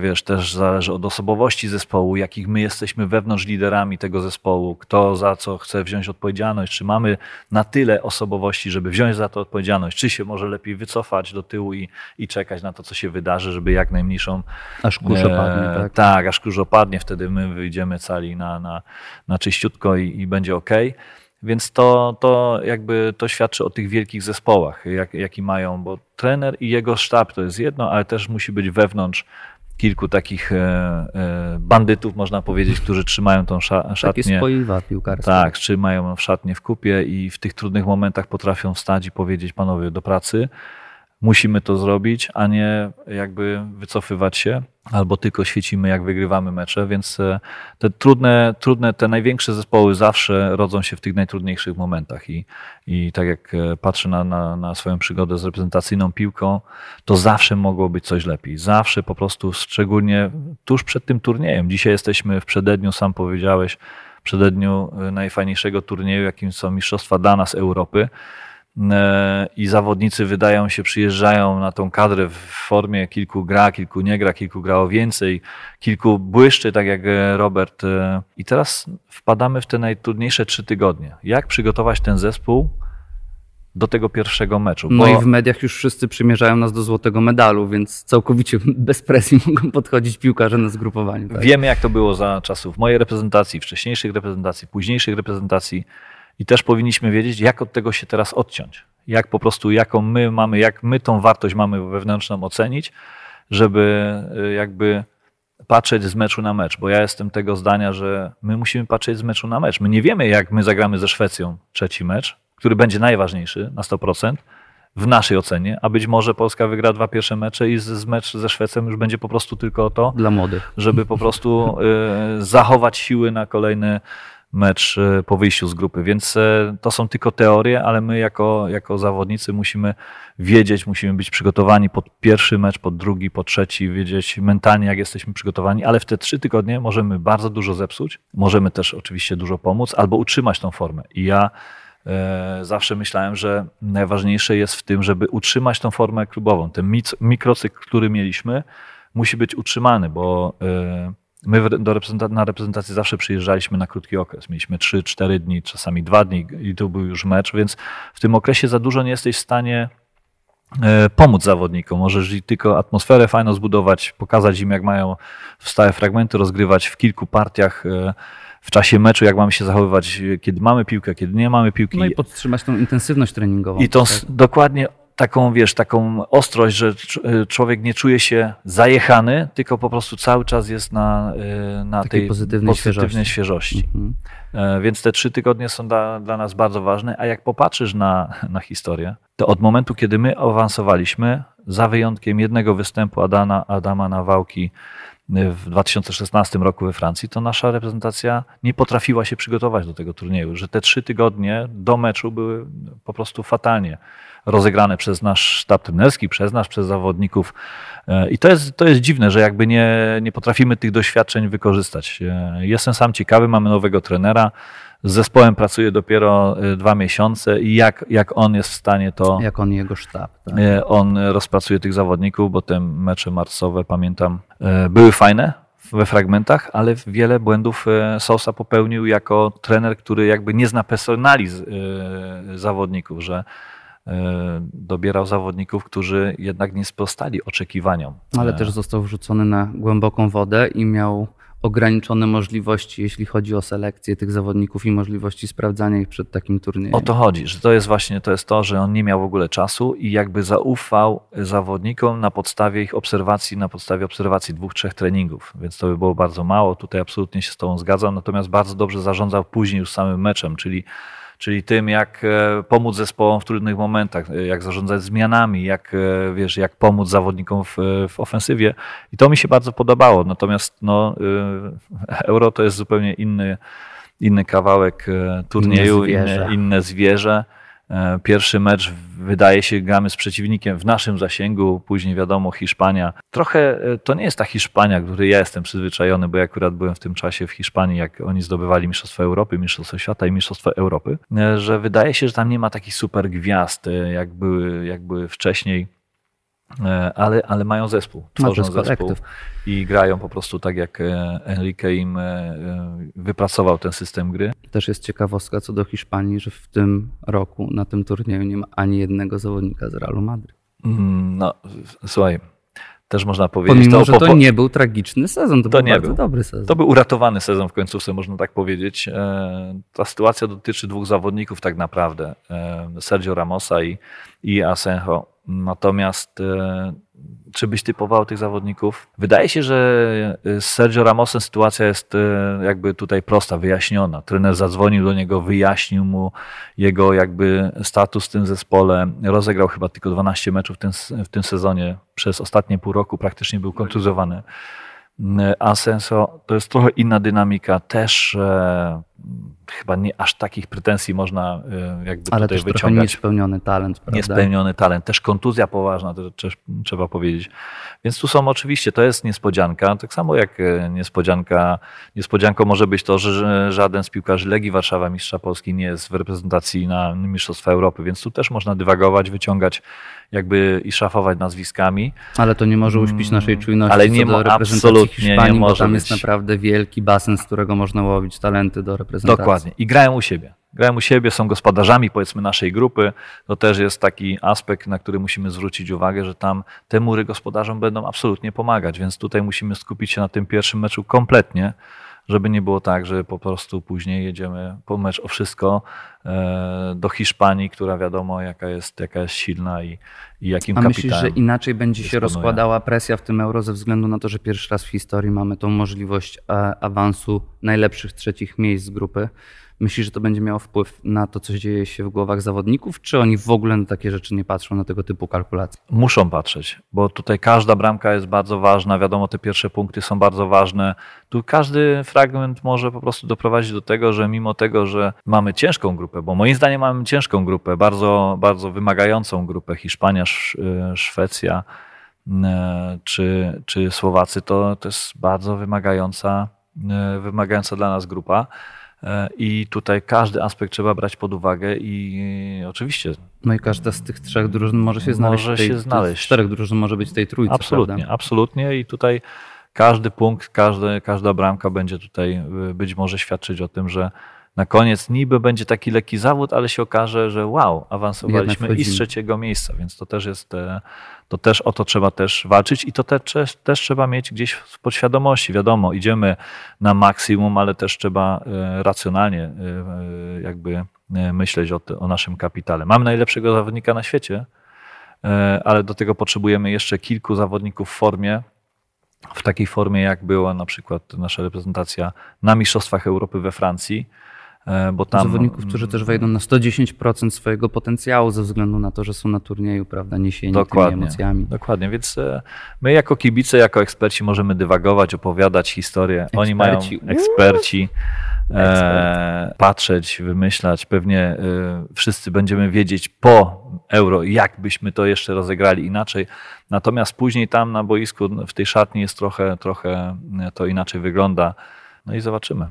wiesz, też zależy od osobowości zespołu, jakich my jesteśmy wewnątrz liderami tego zespołu, kto za co chce wziąć odpowiedzialność, czy mamy na tyle osobowości, żeby wziąć za to odpowiedzialność, czy się może lepiej wycofać do tyłu i, i czekać na to, co się wydarzy, żeby jak najmniejszą... Aż kurz opadnie, tak? Tak, aż kurz opadnie, wtedy my wyjdziemy cali na, na, na czyściutko i, i będzie ok. Więc to, to jakby to świadczy o tych wielkich zespołach, jak, jaki mają, bo trener i jego sztab to jest jedno, ale też musi być wewnątrz kilku takich e, e, bandytów, można powiedzieć, którzy trzymają tą szatnię. Takie spoiwa piłkarskie. Tak, trzymają szatnię w kupie i w tych trudnych momentach potrafią wstać i powiedzieć panowie do pracy musimy to zrobić, a nie jakby wycofywać się, albo tylko świecimy, jak wygrywamy mecze, więc e, te trudne, trudne, te największe zespoły zawsze rodzą się w tych najtrudniejszych momentach i, i tak jak e, patrzę na, na, na swoją przygodę z reprezentacyjną piłką, to zawsze mogło być coś lepiej. Zawsze po prostu, szczególnie tuż przed tym turniejem. Dzisiaj jesteśmy w przededniu, sam powiedziałeś, przededniu e, najfajniejszego turnieju, jakim są Mistrzostwa dla nas Europy, i zawodnicy wydają się, przyjeżdżają na tą kadrę w formie kilku gra, kilku nie gra, kilku grało więcej, kilku błyszczy, tak jak Robert. I teraz wpadamy w te najtrudniejsze trzy tygodnie. Jak przygotować ten zespół do tego pierwszego meczu. No i w mediach już wszyscy przymierzają nas do złotego medalu, więc całkowicie <laughs> bez presji mogą podchodzić piłkarze na zgrupowaniu. Tak? Wiemy, jak to było za czasów mojej reprezentacji, wcześniejszych reprezentacji, późniejszych reprezentacji i też powinniśmy wiedzieć, jak od tego się teraz odciąć. Jak po prostu, jaką my mamy, jak my tą wartość mamy wewnętrzną ocenić, żeby y, jakby patrzeć z meczu na mecz, bo ja jestem tego zdania, że my musimy patrzeć z meczu na mecz. My nie wiemy, jak my zagramy ze Szwecją trzeci mecz, który będzie najważniejszy na 100% w naszej ocenie, a być może Polska wygra dwa pierwsze mecze i z, z mecz ze Szwecją już będzie po prostu tylko to, dla młodych, żeby po prostu y, zachować siły na kolejny mecz y, po wyjściu z grupy. Więc y, to są tylko teorie, ale my jako, jako zawodnicy musimy wiedzieć, musimy być przygotowani pod pierwszy mecz, pod drugi, pod trzeci, wiedzieć mentalnie, jak jesteśmy przygotowani, ale w te trzy tygodnie możemy bardzo dużo zepsuć, możemy też oczywiście dużo pomóc albo utrzymać tą formę. I ja E, zawsze myślałem, że najważniejsze jest w tym, żeby utrzymać tą formę klubową. Ten mikrocykl, który mieliśmy, musi być utrzymany, bo e, my do na reprezentację zawsze przyjeżdżaliśmy na krótki okres. Mieliśmy 3-4 dni, czasami 2 dni i to był już mecz, więc w tym okresie za dużo nie jesteś w stanie e, pomóc zawodnikom. Możesz tylko atmosferę fajną zbudować, pokazać im, jak mają stałe fragmenty rozgrywać w kilku partiach w czasie meczu, jak mamy się zachowywać, kiedy mamy piłkę, kiedy nie mamy piłki. No i podtrzymać tą intensywność treningową. I tą tak? dokładnie taką, wiesz, taką ostrość, że y, człowiek nie czuje się zajechany, tylko po prostu cały czas jest na, y, na tej pozytywnej, pozytywnej świeżości. świeżości. Mhm. E, więc te trzy tygodnie są dla, dla nas bardzo ważne, a jak popatrzysz na, na historię, to od momentu, kiedy my awansowaliśmy, za wyjątkiem jednego występu Adana, Adama Nawałki w 2016 roku we Francji, to nasza reprezentacja nie potrafiła się przygotować do tego turnieju, że te trzy tygodnie do meczu były po prostu fatalnie rozegrane przez nasz sztab trenerski, przez nas, przez zawodników. E, I to jest, to jest dziwne, że jakby nie, nie potrafimy tych doświadczeń wykorzystać. E, jestem sam ciekawy, mamy nowego trenera, z zespołem pracuje dopiero y, dwa miesiące i jak, jak on jest w stanie to. Jak on jego sztab. Tak? On rozpracuje tych zawodników, bo te mecze marcowe, pamiętam, były fajne we fragmentach, ale wiele błędów Sosa popełnił jako trener, który jakby nie zna personali zawodników, że dobierał zawodników, którzy jednak nie sprostali oczekiwaniom. Ale też został wrzucony na głęboką wodę i miał ograniczone możliwości, jeśli chodzi o selekcję tych zawodników i możliwości sprawdzania ich przed takim turniejem. O to chodzi, że to jest właśnie to, jest to że on nie miał w ogóle czasu i jakby zaufał zawodnikom na podstawie ich obserwacji, na podstawie obserwacji dwóch, trzech treningów, więc to by było bardzo mało. Tutaj absolutnie się z Tobą zgadzam, natomiast bardzo dobrze zarządzał później już samym meczem, czyli czyli tym, jak e, pomóc zespołom w trudnych momentach, e, jak zarządzać zmianami, jak, e, wiesz, jak pomóc zawodnikom w, w ofensywie. I to mi się bardzo podobało. Natomiast no, <laughs> euro to jest zupełnie inny, inny kawałek turnieju, inne zwierzę. Inne, inne zwierzę. E, pierwszy mecz wydaje się gramy z przeciwnikiem w naszym zasięgu, później wiadomo Hiszpania. Trochę e, to nie jest ta Hiszpania, której ja jestem przyzwyczajony, bo ja akurat byłem w tym czasie w Hiszpanii, jak oni zdobywali Mistrzostwo Europy, Mistrzostwo Świata i Mistrzostwo Europy, e, że wydaje się, że tam nie ma takich super gwiazd, jak były, jak były wcześniej. E, ale, ale mają zespół, tworzą zespół i grają po prostu tak, jak e, Enrique im e, wypracował ten system gry. Też jest ciekawostka co do Hiszpanii, że w tym roku na tym turnieju nie ma ani jednego zawodnika z Realu Madryt. Mm, no, słuchaj, też można powiedzieć. Pomimo, to, że to nie był tragiczny sezon, to, to był nie był. dobry sezon. To był uratowany sezon w końcówce, można tak powiedzieć. Ta sytuacja dotyczy dwóch zawodników tak naprawdę, Sergio Ramosa i, i Asenjo. Natomiast e, czy byś typował tych zawodników? Wydaje się, że z Sergio Ramosem sytuacja jest e, jakby tutaj prosta, wyjaśniona. Trener zadzwonił do niego, wyjaśnił mu jego jakby status w tym zespole. Rozegrał chyba tylko 12 meczów w tym, w tym sezonie. Przez ostatnie pół roku praktycznie był kontuzowany. Asenso to jest trochę inna dynamika. Też chyba nie aż takich pretensji można y, jakby Ale tutaj też wyciągać. niespełniony talent, prawda? Niespełniony talent, też kontuzja poważna, to też trzeba powiedzieć. Więc tu są oczywiście, to jest niespodzianka, tak samo jak e, niespodzianka, niespodzianką może być to, że żaden z piłkarzy Legii Warszawa, mistrza Polski nie jest w reprezentacji na Mistrzostwa Europy, więc tu też można dywagować, wyciągać jakby i szafować nazwiskami. Ale to nie może uśpić naszej Mm, czujności ale co nie do mo- reprezentacji absolutnie nie Hiszpanii, bo może tam być. jest naprawdę wielki basen, z którego można łowić talenty do reprezentacji. Dokładnie. I grają u siebie. Grają u siebie, są gospodarzami powiedzmy naszej grupy. To też jest taki aspekt, na który musimy zwrócić uwagę, że tam te mury gospodarzom będą absolutnie pomagać, więc tutaj musimy skupić się na tym pierwszym meczu kompletnie, żeby nie było tak, że po prostu później jedziemy po mecz o wszystko e, do Hiszpanii, która wiadomo jaka jest, jaka jest silna i, i jakim A myślisz, że inaczej będzie się dysponuje. rozkładała presja w tym euro ze względu na to, że pierwszy raz w historii mamy tą możliwość e, awansu najlepszych trzecich miejsc z grupy? Myślisz, że to będzie miało wpływ na to, co dzieje się w głowach zawodników, czy oni w ogóle na takie rzeczy nie patrzą, na tego typu kalkulacje? Muszą patrzeć, bo tutaj każda bramka jest bardzo ważna. Wiadomo, te pierwsze punkty są bardzo ważne. Tu każdy fragment może po prostu doprowadzić do tego, że mimo tego, że mamy ciężką grupę, bo moim zdaniem mamy ciężką grupę, bardzo, bardzo wymagającą grupę Hiszpania, Sz- y, Szwecja e, czy, czy Słowacy, to, to jest bardzo wymagająca, e, wymagająca dla nas grupa. E, I tutaj każdy aspekt trzeba brać pod uwagę i oczywiście No i każda z tych trzech drużyn może się znaleźć. Może tej, się znaleźć. Z czterech drużyn może być tej trójce, Absolutnie, prawda? absolutnie i tutaj każdy punkt, każdy, każda bramka będzie tutaj y, być może świadczyć o tym, że na koniec niby będzie taki lekki zawód, ale się okaże, że wow, awansowaliśmy i z trzeciego miejsca, więc to też jest, e, to też o to trzeba też walczyć i to te, też, też trzeba mieć gdzieś w podświadomości. Wiadomo, idziemy na maksimum, ale też trzeba e, racjonalnie e, jakby myśleć o, o naszym kapitale. Mamy najlepszego zawodnika na świecie, ale do tego potrzebujemy jeszcze kilku zawodników w formie, w takiej formie, jak była na przykład nasza reprezentacja na Mistrzostwach Europy we Francji, bo tam... Zawodników, którzy też wejdą na 110% swojego potencjału ze względu na to, że są na turnieju, prawda, niesieni Dokładnie. tymi emocjami. Dokładnie, więc e, my jako kibice, jako eksperci możemy dywagować, opowiadać historię. Oni mają Eksperci. Eksperci, e, patrzeć, wymyślać. Pewnie e, wszyscy będziemy wiedzieć po euro, jak byśmy to jeszcze rozegrali inaczej. Natomiast później tam na boisku, w tej szatni jest trochę, trochę e, to inaczej wygląda. No i zobaczymy.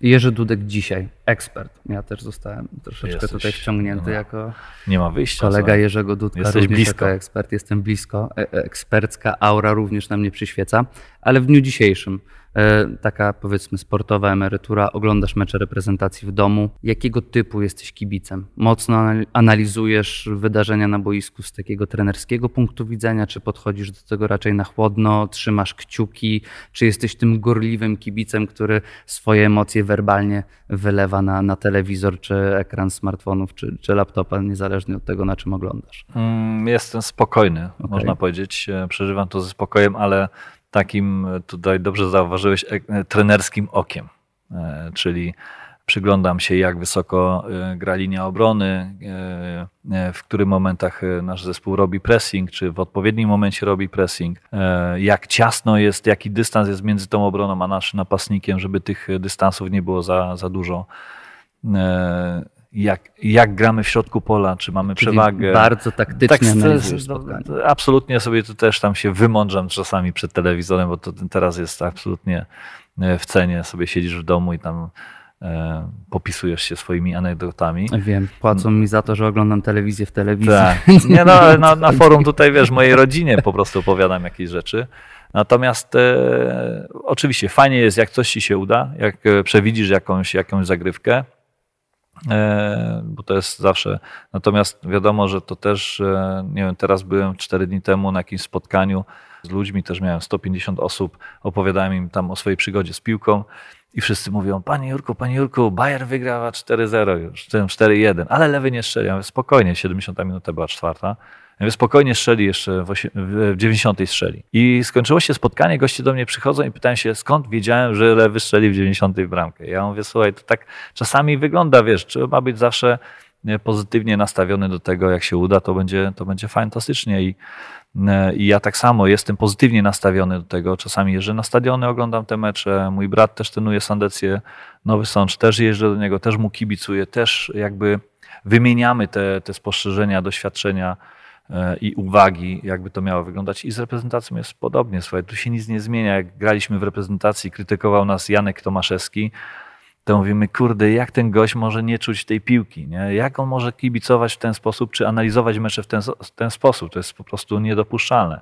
Jerzy Dudek dzisiaj, ekspert. Ja też zostałem troszeczkę Jesteś- tutaj wciągnięty no. jako Nie ma wyjścia. kolega słuchaj. Jerzego Dudka, Jesteś również blisko. jako ekspert. Jestem blisko. E- e- Ekspercka aura również na mnie przyświeca. Ale w dniu dzisiejszym taka powiedzmy sportowa emerytura, oglądasz mecze reprezentacji w domu. Jakiego typu jesteś kibicem? Mocno anal- analizujesz wydarzenia na boisku z takiego trenerskiego punktu widzenia, czy podchodzisz do tego raczej na chłodno, trzymasz kciuki, czy jesteś tym gorliwym kibicem, który swoje emocje werbalnie wylewa na, na telewizor, czy ekran smartfonów, czy, czy laptopa, niezależnie od tego, na czym oglądasz? Mm, Jestem spokojny, Okej. można powiedzieć. E, Przeżywam to ze spokojem, ale takim e, tutaj dobrze zauważyłeś e, trenerskim okiem. E, Czyli przyglądam się, jak wysoko gra linia obrony, w których momentach nasz zespół robi pressing, czy w odpowiednim momencie robi pressing, jak ciasno jest, jaki dystans jest między tą obroną a naszym napastnikiem, żeby tych dystansów nie było za, za dużo. Jak, jak gramy w środku pola, czy mamy Czyli przewagę. Bardzo taktycznie Tak, analizujesz to absolutnie sobie tu też tam się wymądrzam czasami przed telewizorem, bo to teraz jest absolutnie e, w cenie. Sobie siedzisz w domu i tam e, popisujesz się swoimi anegdotami. Wiem, płacą mi za to, że oglądam telewizję w telewizji. Tak. <laughs> Nie no, na, na <laughs> forum tutaj wiesz, mojej rodzinie po prostu opowiadam jakieś rzeczy. Natomiast e, oczywiście fajnie jest, jak coś ci się uda, jak e, przewidzisz jakąś, jakąś zagrywkę, bo to jest zawsze. Natomiast wiadomo, że to też, e, nie wiem, teraz byłem cztery dni temu na jakimś spotkaniu z ludźmi, też miałem 150 osób, opowiadałem im tam o swojej przygodzie z piłką. I wszyscy mówią, panie Jurku, panie Jurku, Bayer wygrała 4-0 już, tym 4-1, ale lewy nie strzeli. Ja mówię, spokojnie, 70 minuta była czwarta. Spokojnie strzeli jeszcze w, osie- w w 90 strzeli. I skończyło się spotkanie, goście do mnie przychodzą i pytają się, skąd wiedziałem, że lewy strzeli w 90 bramkę. Ja mówię, słuchaj, to tak czasami wygląda, wiesz, trzeba być zawsze pozytywnie nastawiony do tego, jak się uda, to będzie, to będzie fantastycznie i, i ja tak samo jestem pozytywnie nastawiony do tego. Czasami jeżdżę na stadiony, oglądam te mecze. Mój brat też trenuje Sandecję Nowy Sącz, też jeżdżę do niego, też mu kibicuję, też jakby wymieniamy te, te spostrzeżenia, doświadczenia e, i uwagi, jakby to miało wyglądać. I z reprezentacją jest podobnie. Słuchaj, tu się nic nie zmienia. Jak graliśmy w reprezentacji, krytykował nas Janek Tomaszewski, to mówimy, kurde, jak ten gość może nie czuć tej piłki? Nie? Jak on może kibicować w ten sposób, czy analizować mecze w ten, w ten sposób? To jest po prostu niedopuszczalne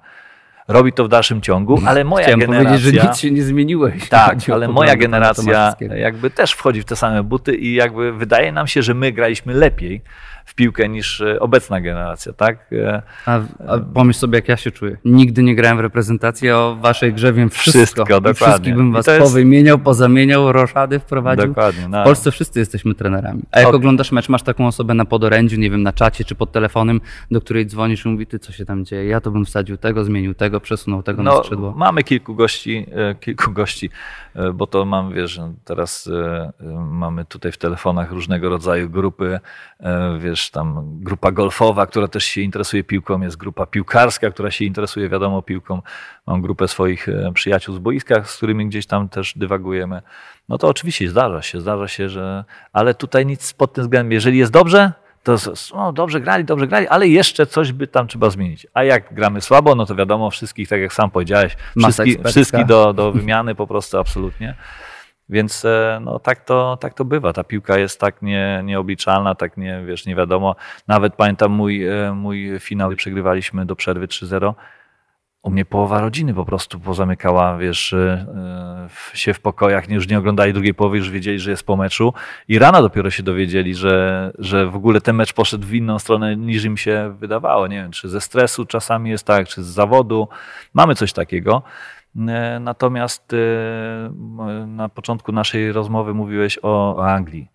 robi to w dalszym ciągu, ale <laughs> moja Chciałem generacja... powiedzieć, że nic się nie zmieniłeś. Tak, <laughs> ale moja generacja jakby też wchodzi w te same buty i jakby wydaje nam się, że my graliśmy lepiej w piłkę niż e, obecna generacja, tak? E, a, a pomyśl sobie, jak ja się czuję. Nigdy nie grałem w reprezentacji, a o waszej grze wiem wszystko. Wszystko, dokładnie. Wszystkich bym was jest... powymieniał, pozamieniał, roszady wprowadził. Dokładnie. No. W Polsce wszyscy jesteśmy trenerami. A jak okay. oglądasz mecz, masz taką osobę na podorędziu, nie wiem, na czacie czy pod telefonem, do której dzwonisz i mówi, ty co się tam dzieje? Ja to bym wsadził tego, zmienił tego, przesunął tego no, na skrzydło. Mamy kilku gości, e, kilku gości, bo to mam, wiesz, teraz mamy tutaj w telefonach różnego rodzaju grupy, wiesz, wiesz, tam grupa golfowa, która też się interesuje piłką, jest grupa piłkarska, która się interesuje, wiadomo, piłką. Mam grupę swoich e, przyjaciół z boiska, z którymi gdzieś tam też dywagujemy. No to oczywiście zdarza się, zdarza się, że. Ale tutaj nic pod tym względem. Jeżeli jest dobrze, to no, dobrze grali, dobrze grali, ale jeszcze coś by tam trzeba zmienić. A jak gramy słabo, no to wiadomo, wszystkich, tak jak sam powiedziałeś, wszystkich, wszystkich do, do wymiany po prostu absolutnie. Więc e, no, tak, to, tak to bywa. Ta piłka jest tak nie, nieobliczalna, tak nie, wiesz, nie wiadomo. Nawet pamiętam mój, e, mój finał, przegrywaliśmy do przerwy 3-0. U mnie połowa rodziny po prostu pozamykała, wiesz, e, się w pokojach, już nie oglądali drugiej połowy, już wiedzieli, że jest po meczu i rano dopiero się dowiedzieli, że, że w ogóle ten mecz poszedł w inną stronę niż im się wydawało. Nie wiem, czy ze stresu czasami jest tak, czy z zawodu. Mamy coś takiego. E, natomiast e, na początku naszej rozmowy mówiłeś o Anglii.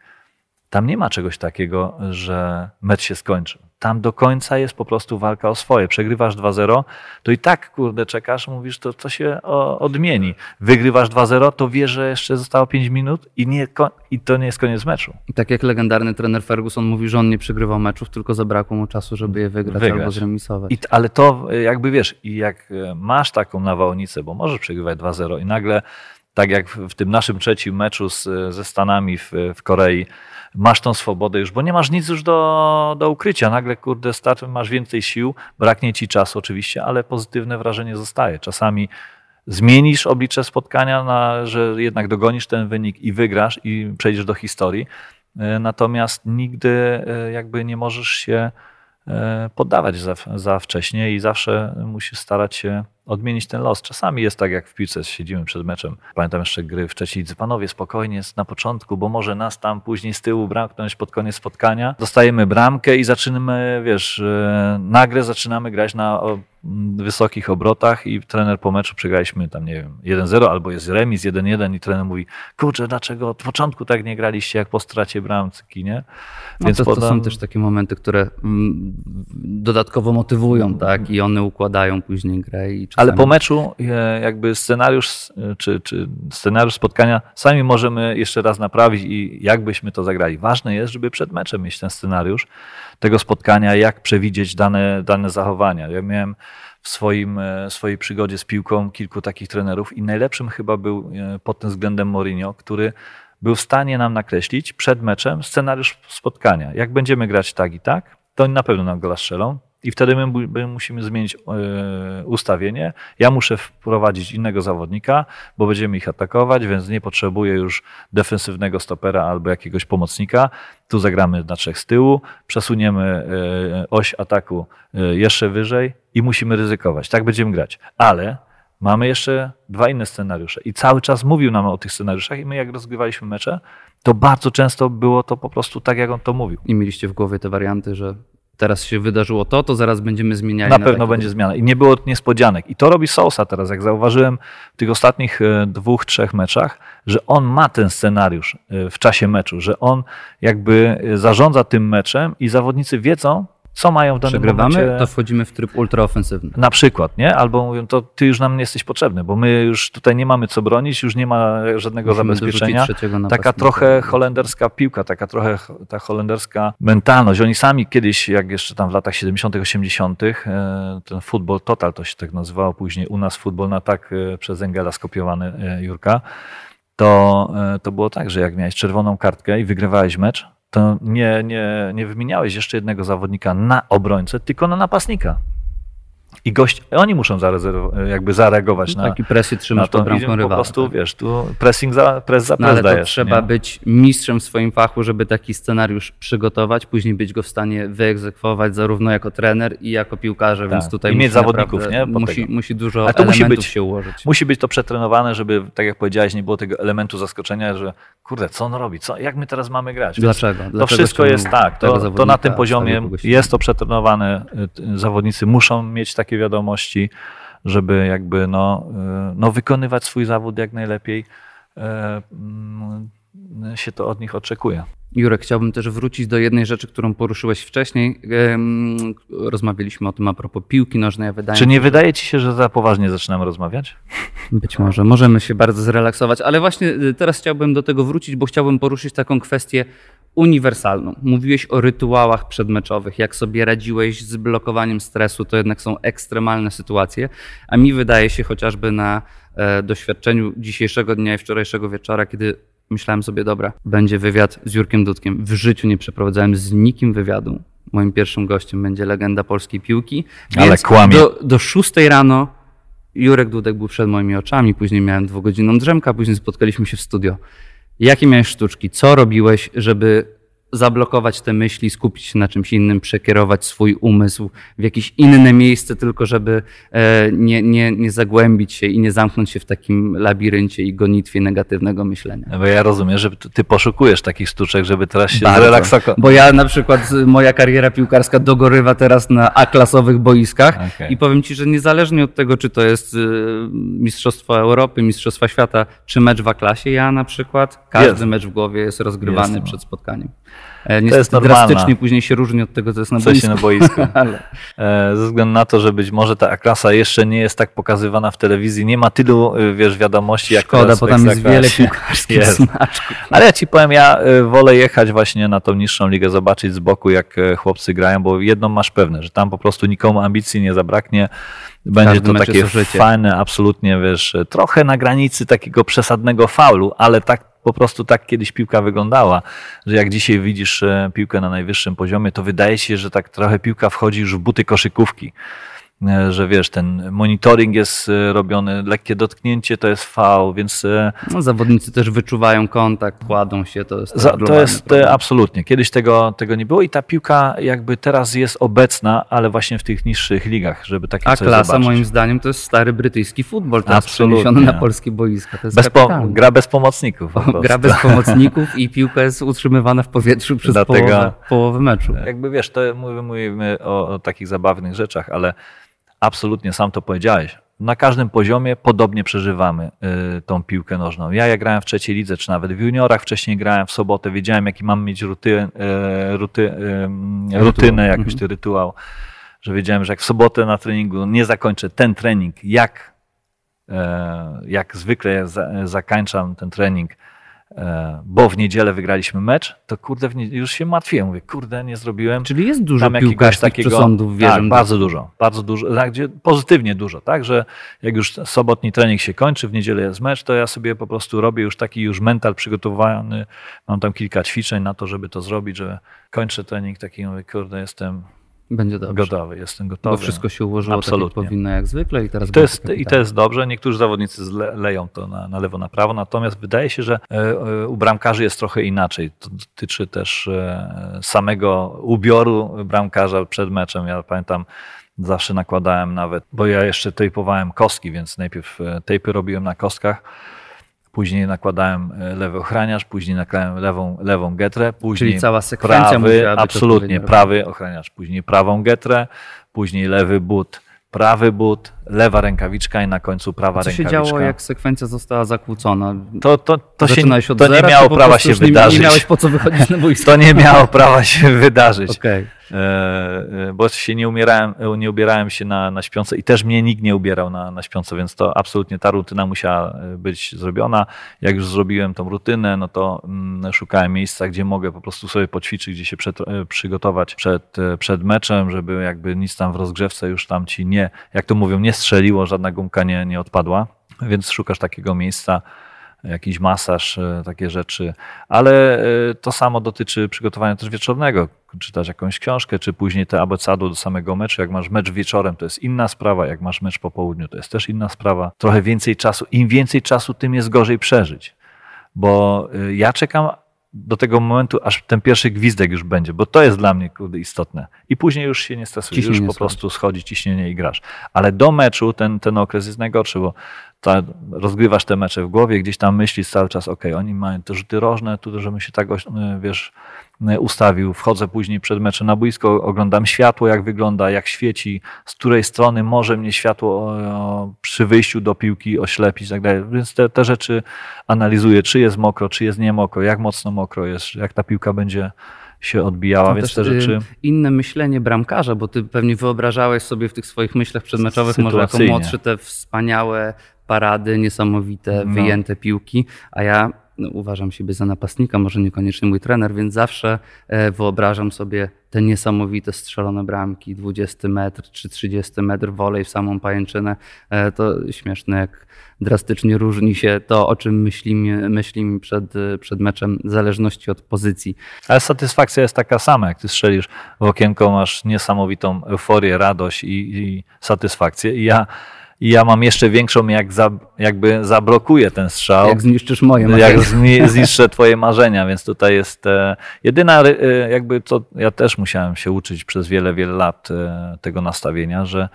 Tam nie ma czegoś takiego, że mecz się skończy. Tam do końca jest po prostu walka o swoje. Przegrywasz 2-0, to i tak, kurde, czekasz, mówisz, to co się odmieni. Wygrywasz 2-0, to wiesz, że jeszcze zostało 5 minut i, nie, i to nie jest koniec meczu. I tak jak legendarny trener Ferguson mówi, że on nie przegrywał meczów, tylko zabrakło mu czasu, żeby je wygrać, wygrać. albo zremisować. I, ale to jakby wiesz, i jak e, masz taką nawałnicę, bo możesz przegrywać 2-0 i nagle, tak jak w tym naszym trzecim meczu z, ze Stanami w, w Korei, masz tą swobodę już, bo nie masz nic już do, do ukrycia. Nagle, kurde, start, masz więcej sił, braknie ci czasu oczywiście, ale pozytywne wrażenie zostaje. Czasami zmienisz oblicze spotkania, na, że jednak dogonisz ten wynik i wygrasz i przejdziesz do historii. E, natomiast nigdy e, jakby nie możesz się poddawać za, za wcześnie i zawsze musisz starać się odmienić ten los. Czasami jest tak, jak w piłce siedzimy przed meczem. Pamiętam jeszcze gry w lidze. Panowie, spokojnie na początku, bo może nas tam później z tyłu bramknąć pod koniec spotkania. Dostajemy bramkę i zaczynamy, wiesz, e, nagle zaczynamy grać na wysokich obrotach i trener po meczu przegraliśmy tam, nie wiem, 1-0 albo jest remis 1-1 i trener mówi, kurczę, dlaczego od początku tak nie graliście jak po stracie bramki, nie? No Więc to, to są też takie momenty, które mm, dodatkowo motywują, tak? I one układają później grę i ale po meczu e, jakby scenariusz e, czy, czy scenariusz spotkania sami możemy jeszcze raz naprawić i jak byśmy to zagrali. Ważne jest, żeby przed meczem mieć ten scenariusz tego spotkania, jak przewidzieć dane, dane zachowania. Ja miałem w swoim, e, swojej przygodzie z piłką kilku takich trenerów i najlepszym chyba był pod tym względem Mourinho, który był w stanie nam nakreślić przed meczem scenariusz spotkania. Jak będziemy grać tak i tak, to na pewno nam gola strzelą i wtedy my, my musimy zmienić e, ustawienie. Ja muszę wprowadzić innego zawodnika, bo będziemy ich atakować, więc nie potrzebuję już defensywnego stopera albo jakiegoś pomocnika. Tu zagramy na trzech z tyłu, przesuniemy e, oś ataku e, jeszcze wyżej i musimy ryzykować. Tak będziemy grać. Ale mamy jeszcze dwa inne scenariusze i cały czas mówił nam o tych scenariuszach i my jak rozgrywaliśmy mecze, to bardzo często było to po prostu tak, jak on to mówił. I mieliście w głowie te warianty, że teraz się wydarzyło to, to zaraz będziemy zmieniali. Na, na pewno będzie zmiana i nie było niespodzianek. I to robi Sousa teraz, jak zauważyłem w tych ostatnich e, dwóch, trzech meczach, że on ma ten scenariusz e, w czasie meczu, że on jakby e, zarządza tym meczem i zawodnicy wiedzą, Co mają w danym Przegrywamy, momencie? to wchodzimy w tryb ultraofensywny. Na przykład, nie? Albo mówią, to ty już nam nie jesteś potrzebny, bo my już tutaj nie mamy co bronić, już nie ma żadnego Musimy zabezpieczenia. Taka trochę holenderska piłka, taka trochę ta holenderska mentalność. Oni sami kiedyś, jak jeszcze tam w latach 70., 80., e, ten futbol total to się tak nazywało, później u nas futbol na tak e, przez Engela skopiowany e, Jurka, to, to było tak, że jak miałeś czerwoną kartkę i wygrywałeś mecz, to nie, nie, nie wymieniałeś jeszcze jednego zawodnika na obrońcę, tylko na napastnika. I gość, oni muszą jakby zareagować na, Taki presję na trzymasz to. pod Idziemy po rywala. prostu, tak. wiesz, tu pressing za, press za No press ale to dajesz. trzeba nie? być mistrzem w swoim fachu, żeby taki scenariusz przygotować, później być go w stanie wyegzekwować zarówno jako trener i jako piłkarze, więc Tak. tutaj I mieć zawodników, nie? Musi, musi dużo Ale to musi być- się ułożyć. Musi być to przetrenowane, żeby, tak jak powiedziałeś, nie było tego elementu zaskoczenia, że kurde, co on robi, co, jak my teraz mamy grać? Więc Dlaczego? To Dlaczego wszystko jest tak, to, to na tym poziomie jest to przetrenowane. y, t- Zawodnicy muszą mieć takie wiadomości, żeby jakby no, y, no wykonywać swój zawód jak najlepiej. E, mm, się to od nich oczekuje. Jurek, chciałbym też wrócić do jednej rzeczy, którą poruszyłeś wcześniej. Rozmawialiśmy o tym a propos piłki nożnej. Wydaje Czy nie się, że wydaje ci się, że za poważnie zaczynamy rozmawiać? Być może. Możemy się bardzo zrelaksować, ale właśnie y, teraz chciałbym do tego wrócić, bo chciałbym poruszyć taką kwestię uniwersalną. Mówiłeś o rytuałach przedmeczowych, jak sobie radziłeś z blokowaniem stresu, to jednak są ekstremalne sytuacje, a mi wydaje się chociażby na e, doświadczeniu dzisiejszego dnia i wczorajszego wieczora, kiedy myślałem sobie, dobra, będzie wywiad z Jurkiem Dudkiem. W życiu nie przeprowadzałem z nikim wywiadu. Moim pierwszym gościem będzie legenda polskiej piłki. Ale kłamie. Do, do 6 rano Jurek Dudek był przed moimi oczami, później miałem dwugodzinną drzemkę, a później spotkaliśmy się w studio. Jakie miałeś sztuczki? Co robiłeś, żeby zablokować te myśli, skupić się na czymś innym, przekierować swój umysł w jakieś inne miejsce, tylko żeby e, nie, nie, nie zagłębić się i nie zamknąć się w takim labiryncie i gonitwie negatywnego myślenia. Bo ja rozumiem, że ty poszukujesz takich sztuczek, żeby teraz się zrelaksować. Bo ja na przykład moja kariera piłkarska dogorywa teraz na A-klasowych boiskach Okej. i powiem Ci, że niezależnie od tego, czy to jest y, Mistrzostwo Europy, Mistrzostwa Świata, czy mecz w A-klasie, ja na przykład każdy Jest. mecz w głowie jest rozgrywany Jest, no. przed spotkaniem. E, Niestety jest normalne. drastycznie później się różni od tego, co jest na Co się na boisku. <laughs> Ale E, Ze względu na to, że być może ta A-klasa jeszcze nie jest tak pokazywana w telewizji, nie ma tylu, y, wiesz, wiadomości jak szkoda, bo tam jest wiele piłkarskich Jest. Ale ja ci powiem, ja wolę jechać właśnie na tą niższą ligę, zobaczyć z boku, jak e, chłopcy grają, bo jedną masz pewne, że tam po prostu nikomu ambicji nie zabraknie. Będzie to takie fajne, absolutnie, wiesz, trochę na granicy takiego przesadnego faulu, ale tak po prostu tak kiedyś piłka wyglądała, że jak dzisiaj widzisz e, piłkę na najwyższym poziomie, to wydaje się, że tak trochę piłka wchodzi już w buty koszykówki. E, Że wiesz, ten monitoring jest e, robiony, lekkie dotknięcie to jest faul, więc e, No, zawodnicy też wyczuwają kontakt, kładą się, to jest, za, to globalny jest problem. absolutnie. Kiedyś tego, tego nie było i ta piłka jakby teraz jest obecna, ale właśnie w tych niższych ligach, żeby takie A coś klasa zobaczyć. moim zdaniem to jest stary brytyjski futbol, teraz Absolutnie. przeniesiony na polskie boiska. To jest bez po, gra bez pomocników. Po. Gra bez <laughs> pomocników i piłka jest utrzymywana w powietrzu przez Dlatego- połowę, połowę meczu. Jakby wiesz, to mówimy, mówimy o, o takich zabawnych rzeczach, ale absolutnie sam to powiedziałeś. Na każdym poziomie podobnie przeżywamy y, tą piłkę nożną. Ja jak grałem w trzeciej lidze, czy nawet w juniorach wcześniej grałem w sobotę, wiedziałem jaki mam mieć ruty, y, ruty, y, rutynę, jakiś Mhm. rytuał, że wiedziałem, że jak w sobotę na treningu nie zakończę ten trening, jak, jak zwykle za, zakończam ten trening, bo w niedzielę wygraliśmy mecz, to kurde, już się martwiłem. Mówię, kurde, nie zrobiłem. Czyli jest dużo Tam jakiegoś piłkarskich przesądów, wierzę. Tak, bardzo dużo, bardzo dużo, tak, gdzie pozytywnie dużo, tak, że jak już sobotni trening się kończy, w niedzielę jest mecz, to ja sobie po prostu robię już taki już mental przygotowany, mam tam kilka ćwiczeń na to, żeby to zrobić, że kończę trening taki, mówię, kurde, jestem Będzie dobrze. gotowy, jestem gotowy. Bo wszystko się ułożyło tak, Absolutnie. jak powinno, jak zwykle i teraz I to, jest, I to jest dobrze. Niektórzy zawodnicy zle, leją to na, na lewo, na prawo, natomiast wydaje się, że e, e, u bramkarzy jest trochę inaczej. To dotyczy też e, samego ubioru bramkarza przed meczem. Ja pamiętam, zawsze nakładałem nawet, bo ja jeszcze tejpowałem kostki, więc najpierw tejpy robiłem na kostkach. Później nakładałem e, lewy ochraniarz, później nakładałem lewą, lewą getrę, później Czyli cała sekwencja prawy, absolutnie prawy ochraniacz, później prawą getrę, później lewy but, prawy but lewa rękawiczka i na końcu prawa Co się rękawiczka. działo, jak sekwencja została zakłócona? To, to, to, się, od to nie zera, miało czy po prawa się nie- wydarzyć. Nie miałeś po co wychodzić na <laughs> boisko. To nie miało prawa się <laughs> wydarzyć. Okej. E, e, bo się nie, umierałem, nie ubierałem się na, na śpiące i też mnie nikt nie ubierał na, na śpiące, więc to absolutnie ta rutyna musiała e, być zrobiona. Jak już zrobiłem tą rutynę, no to mm, szukałem miejsca, gdzie mogę po prostu sobie poćwiczyć, gdzie się przed, przygotować przed, przed meczem, żeby jakby nic tam w rozgrzewce już tam ci nie, jak to mówią, nie strzeliło, żadna gumka nie, nie odpadła. Więc szukasz takiego miejsca, jakiś masaż, e, takie rzeczy, ale e, to samo dotyczy przygotowania też wieczornego. Czytać jakąś książkę, czy później te abecadu do samego meczu. Jak masz mecz wieczorem, to jest inna sprawa, jak masz mecz po południu, to jest też inna sprawa. Trochę więcej czasu. Im więcej czasu, tym jest gorzej przeżyć. Bo e, ja czekam do tego momentu, aż ten pierwszy gwizdek już będzie, bo to jest dla mnie kurde, istotne. I później już się nie stresujesz, już po schodzi. prostu schodzi ciśnienie i grasz. Ale do meczu ten, ten okres jest najgorszy, bo ta, rozgrywasz te mecze w głowie, gdzieś tam myślisz cały czas, ok, oni mają te rzuty rożne, tu żebym się tak, e, wiesz, e, ustawił. Wchodzę później przed meczem na boisko, oglądam światło, jak wygląda, jak świeci, z której strony może mnie światło przy wyjściu do piłki oślepić i tak dalej. Więc te, te rzeczy analizuję, czy jest mokro, czy jest nie mokro, jak mocno mokro jest, jak ta piłka będzie się odbijała, No więc te rzeczy... y, Inne myślenie bramkarza, bo ty pewnie wyobrażałeś sobie w tych swoich myślach przedmeczowych może jako młodszy te wspaniałe parady, niesamowite, No. wyjęte piłki, a ja no, uważam siebie za napastnika, może niekoniecznie mój trener, więc zawsze e, wyobrażam sobie te niesamowite strzelone bramki, 20 metr czy 30 metr wolej w samą pajęczynę. E, to śmieszne, jak drastycznie różni się to, o czym myślimy, myślimy przed, przed meczem, w zależności od pozycji. Ale satysfakcja jest taka sama, jak ty strzelisz w okienko, masz niesamowitą euforię, radość i, i satysfakcję. I ja, i ja mam jeszcze większą, jak za, jakby zablokuję ten strzał. Jak zniszczysz moje jak marzenia. zni- <laughs> zniszczę twoje marzenia, więc tutaj jest e, jedyna, e, jakby to ja też musiałem się uczyć przez wiele, wiele lat e, tego nastawienia, że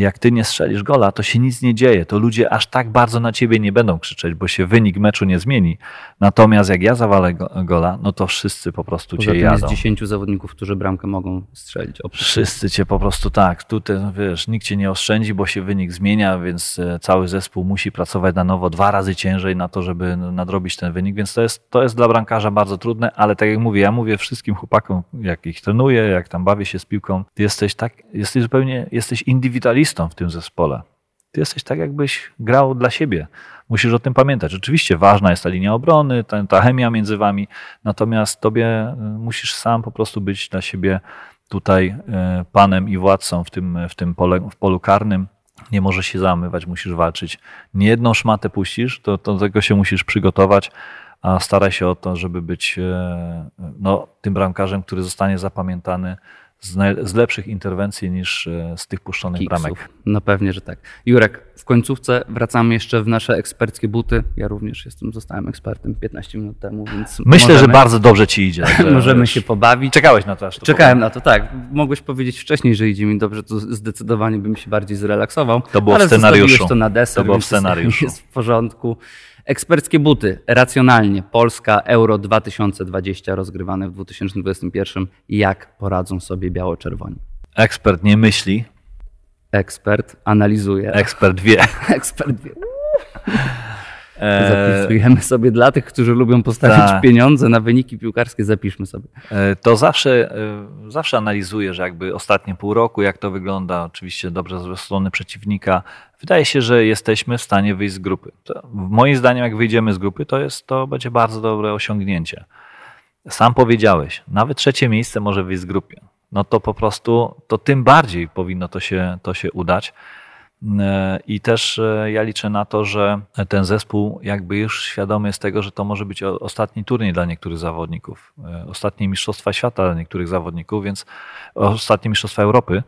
jak ty nie strzelisz gola, to się nic nie dzieje. To ludzie aż tak bardzo na ciebie nie będą krzyczeć, bo się wynik meczu nie zmieni. Natomiast jak ja zawalę go, gola, no to wszyscy po prostu Poza cię jadą. jest 10 zawodników, którzy bramkę mogą strzelić. Oprócz Wszyscy cię po prostu tak, tutaj no wiesz, nikt cię nie oszczędzi, bo się wynik zmienia, więc e, cały zespół musi pracować na nowo dwa razy ciężej na to, żeby nadrobić ten wynik, więc to jest, to jest dla bramkarza bardzo trudne, ale tak jak mówię, ja mówię wszystkim chłopakom, jak ich trenuję, jak tam bawię się z piłką, ty jesteś tak, jesteś zupełnie, jesteś indywidualistą w tym zespole. Ty jesteś tak, jakbyś grał dla siebie. Musisz o tym pamiętać. Oczywiście ważna jest ta linia obrony, ta, ta chemia między wami, natomiast tobie y, musisz sam po prostu być dla siebie tutaj y, panem i władcą w tym, w tym pole, w polu karnym. Nie możesz się zamywać, musisz walczyć. Nie jedną szmatę puścisz, to, to do tego się musisz przygotować, a staraj się o to, żeby być e, no, tym bramkarzem, który zostanie zapamiętany z, naj- z lepszych interwencji niż e, z tych puszczonych bramek. kiksów. No pewnie, że tak. Jurek, w końcówce wracamy jeszcze w nasze eksperckie buty. Ja również jestem, zostałem ekspertem 15 minut temu, więc Myślę, możemy, że bardzo dobrze ci idzie. <laughs> możemy się pobawić. Czekałeś na to, aż to Czekałem na to, tak. Mogłeś powiedzieć wcześniej, że idzie mi dobrze, to zdecydowanie bym się bardziej zrelaksował. To było w ale scenariuszu. zostawiłeś to na deser, To było w scenariuszu. Jest w porządku. Eksperckie buty, racjonalnie. Polska Euro 2020 rozgrywane w 2021. Jak poradzą sobie biało-czerwoni? Ekspert nie myśli, Ekspert analizuje. ekspert wie. <laughs> Ekspert wie. E, Zapisujemy sobie dla tych, którzy lubią postawić tak. pieniądze na wyniki piłkarskie, zapiszmy sobie. E, To zawsze, e, zawsze analizuję, że jakby ostatnie pół roku, jak to wygląda, oczywiście dobrze ze strony przeciwnika. Wydaje się, że jesteśmy w stanie wyjść z grupy. To, moim zdaniem, jak wyjdziemy z grupy, to, jest, to będzie bardzo dobre osiągnięcie. Sam powiedziałeś, nawet trzecie miejsce może wyjść z grupy. No to po prostu, to tym bardziej powinno to się, to się udać. E, I też e, ja liczę na to, że ten zespół jakby już świadomy jest tego, że to może być ostatni turniej dla niektórych zawodników, e, ostatnie Mistrzostwa Świata dla niektórych zawodników, więc ostatnie Mistrzostwa Europy,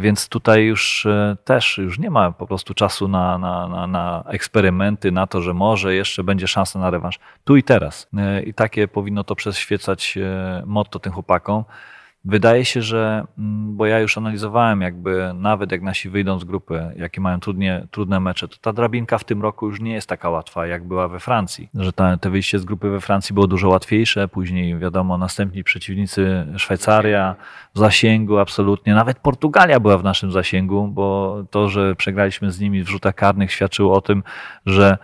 więc tutaj już też już nie ma po prostu czasu na, na, na, na eksperymenty, na to, że może jeszcze będzie szansa na rewanż. Tu i teraz. I takie powinno to przeświecać motto tym chłopakom. Wydaje się, że, mm, bo ja już analizowałem, jakby nawet jak nasi wyjdą z grupy, jakie mają trudnie, trudne mecze, to ta drabinka w tym roku już nie jest taka łatwa, jak była we Francji. Że ta, te wyjście z grupy we Francji było dużo łatwiejsze, później wiadomo, następni przeciwnicy Szwajcaria w zasięgu absolutnie, nawet Portugalia była w naszym zasięgu, bo to, że przegraliśmy z nimi w rzutach karnych świadczyło o tym, że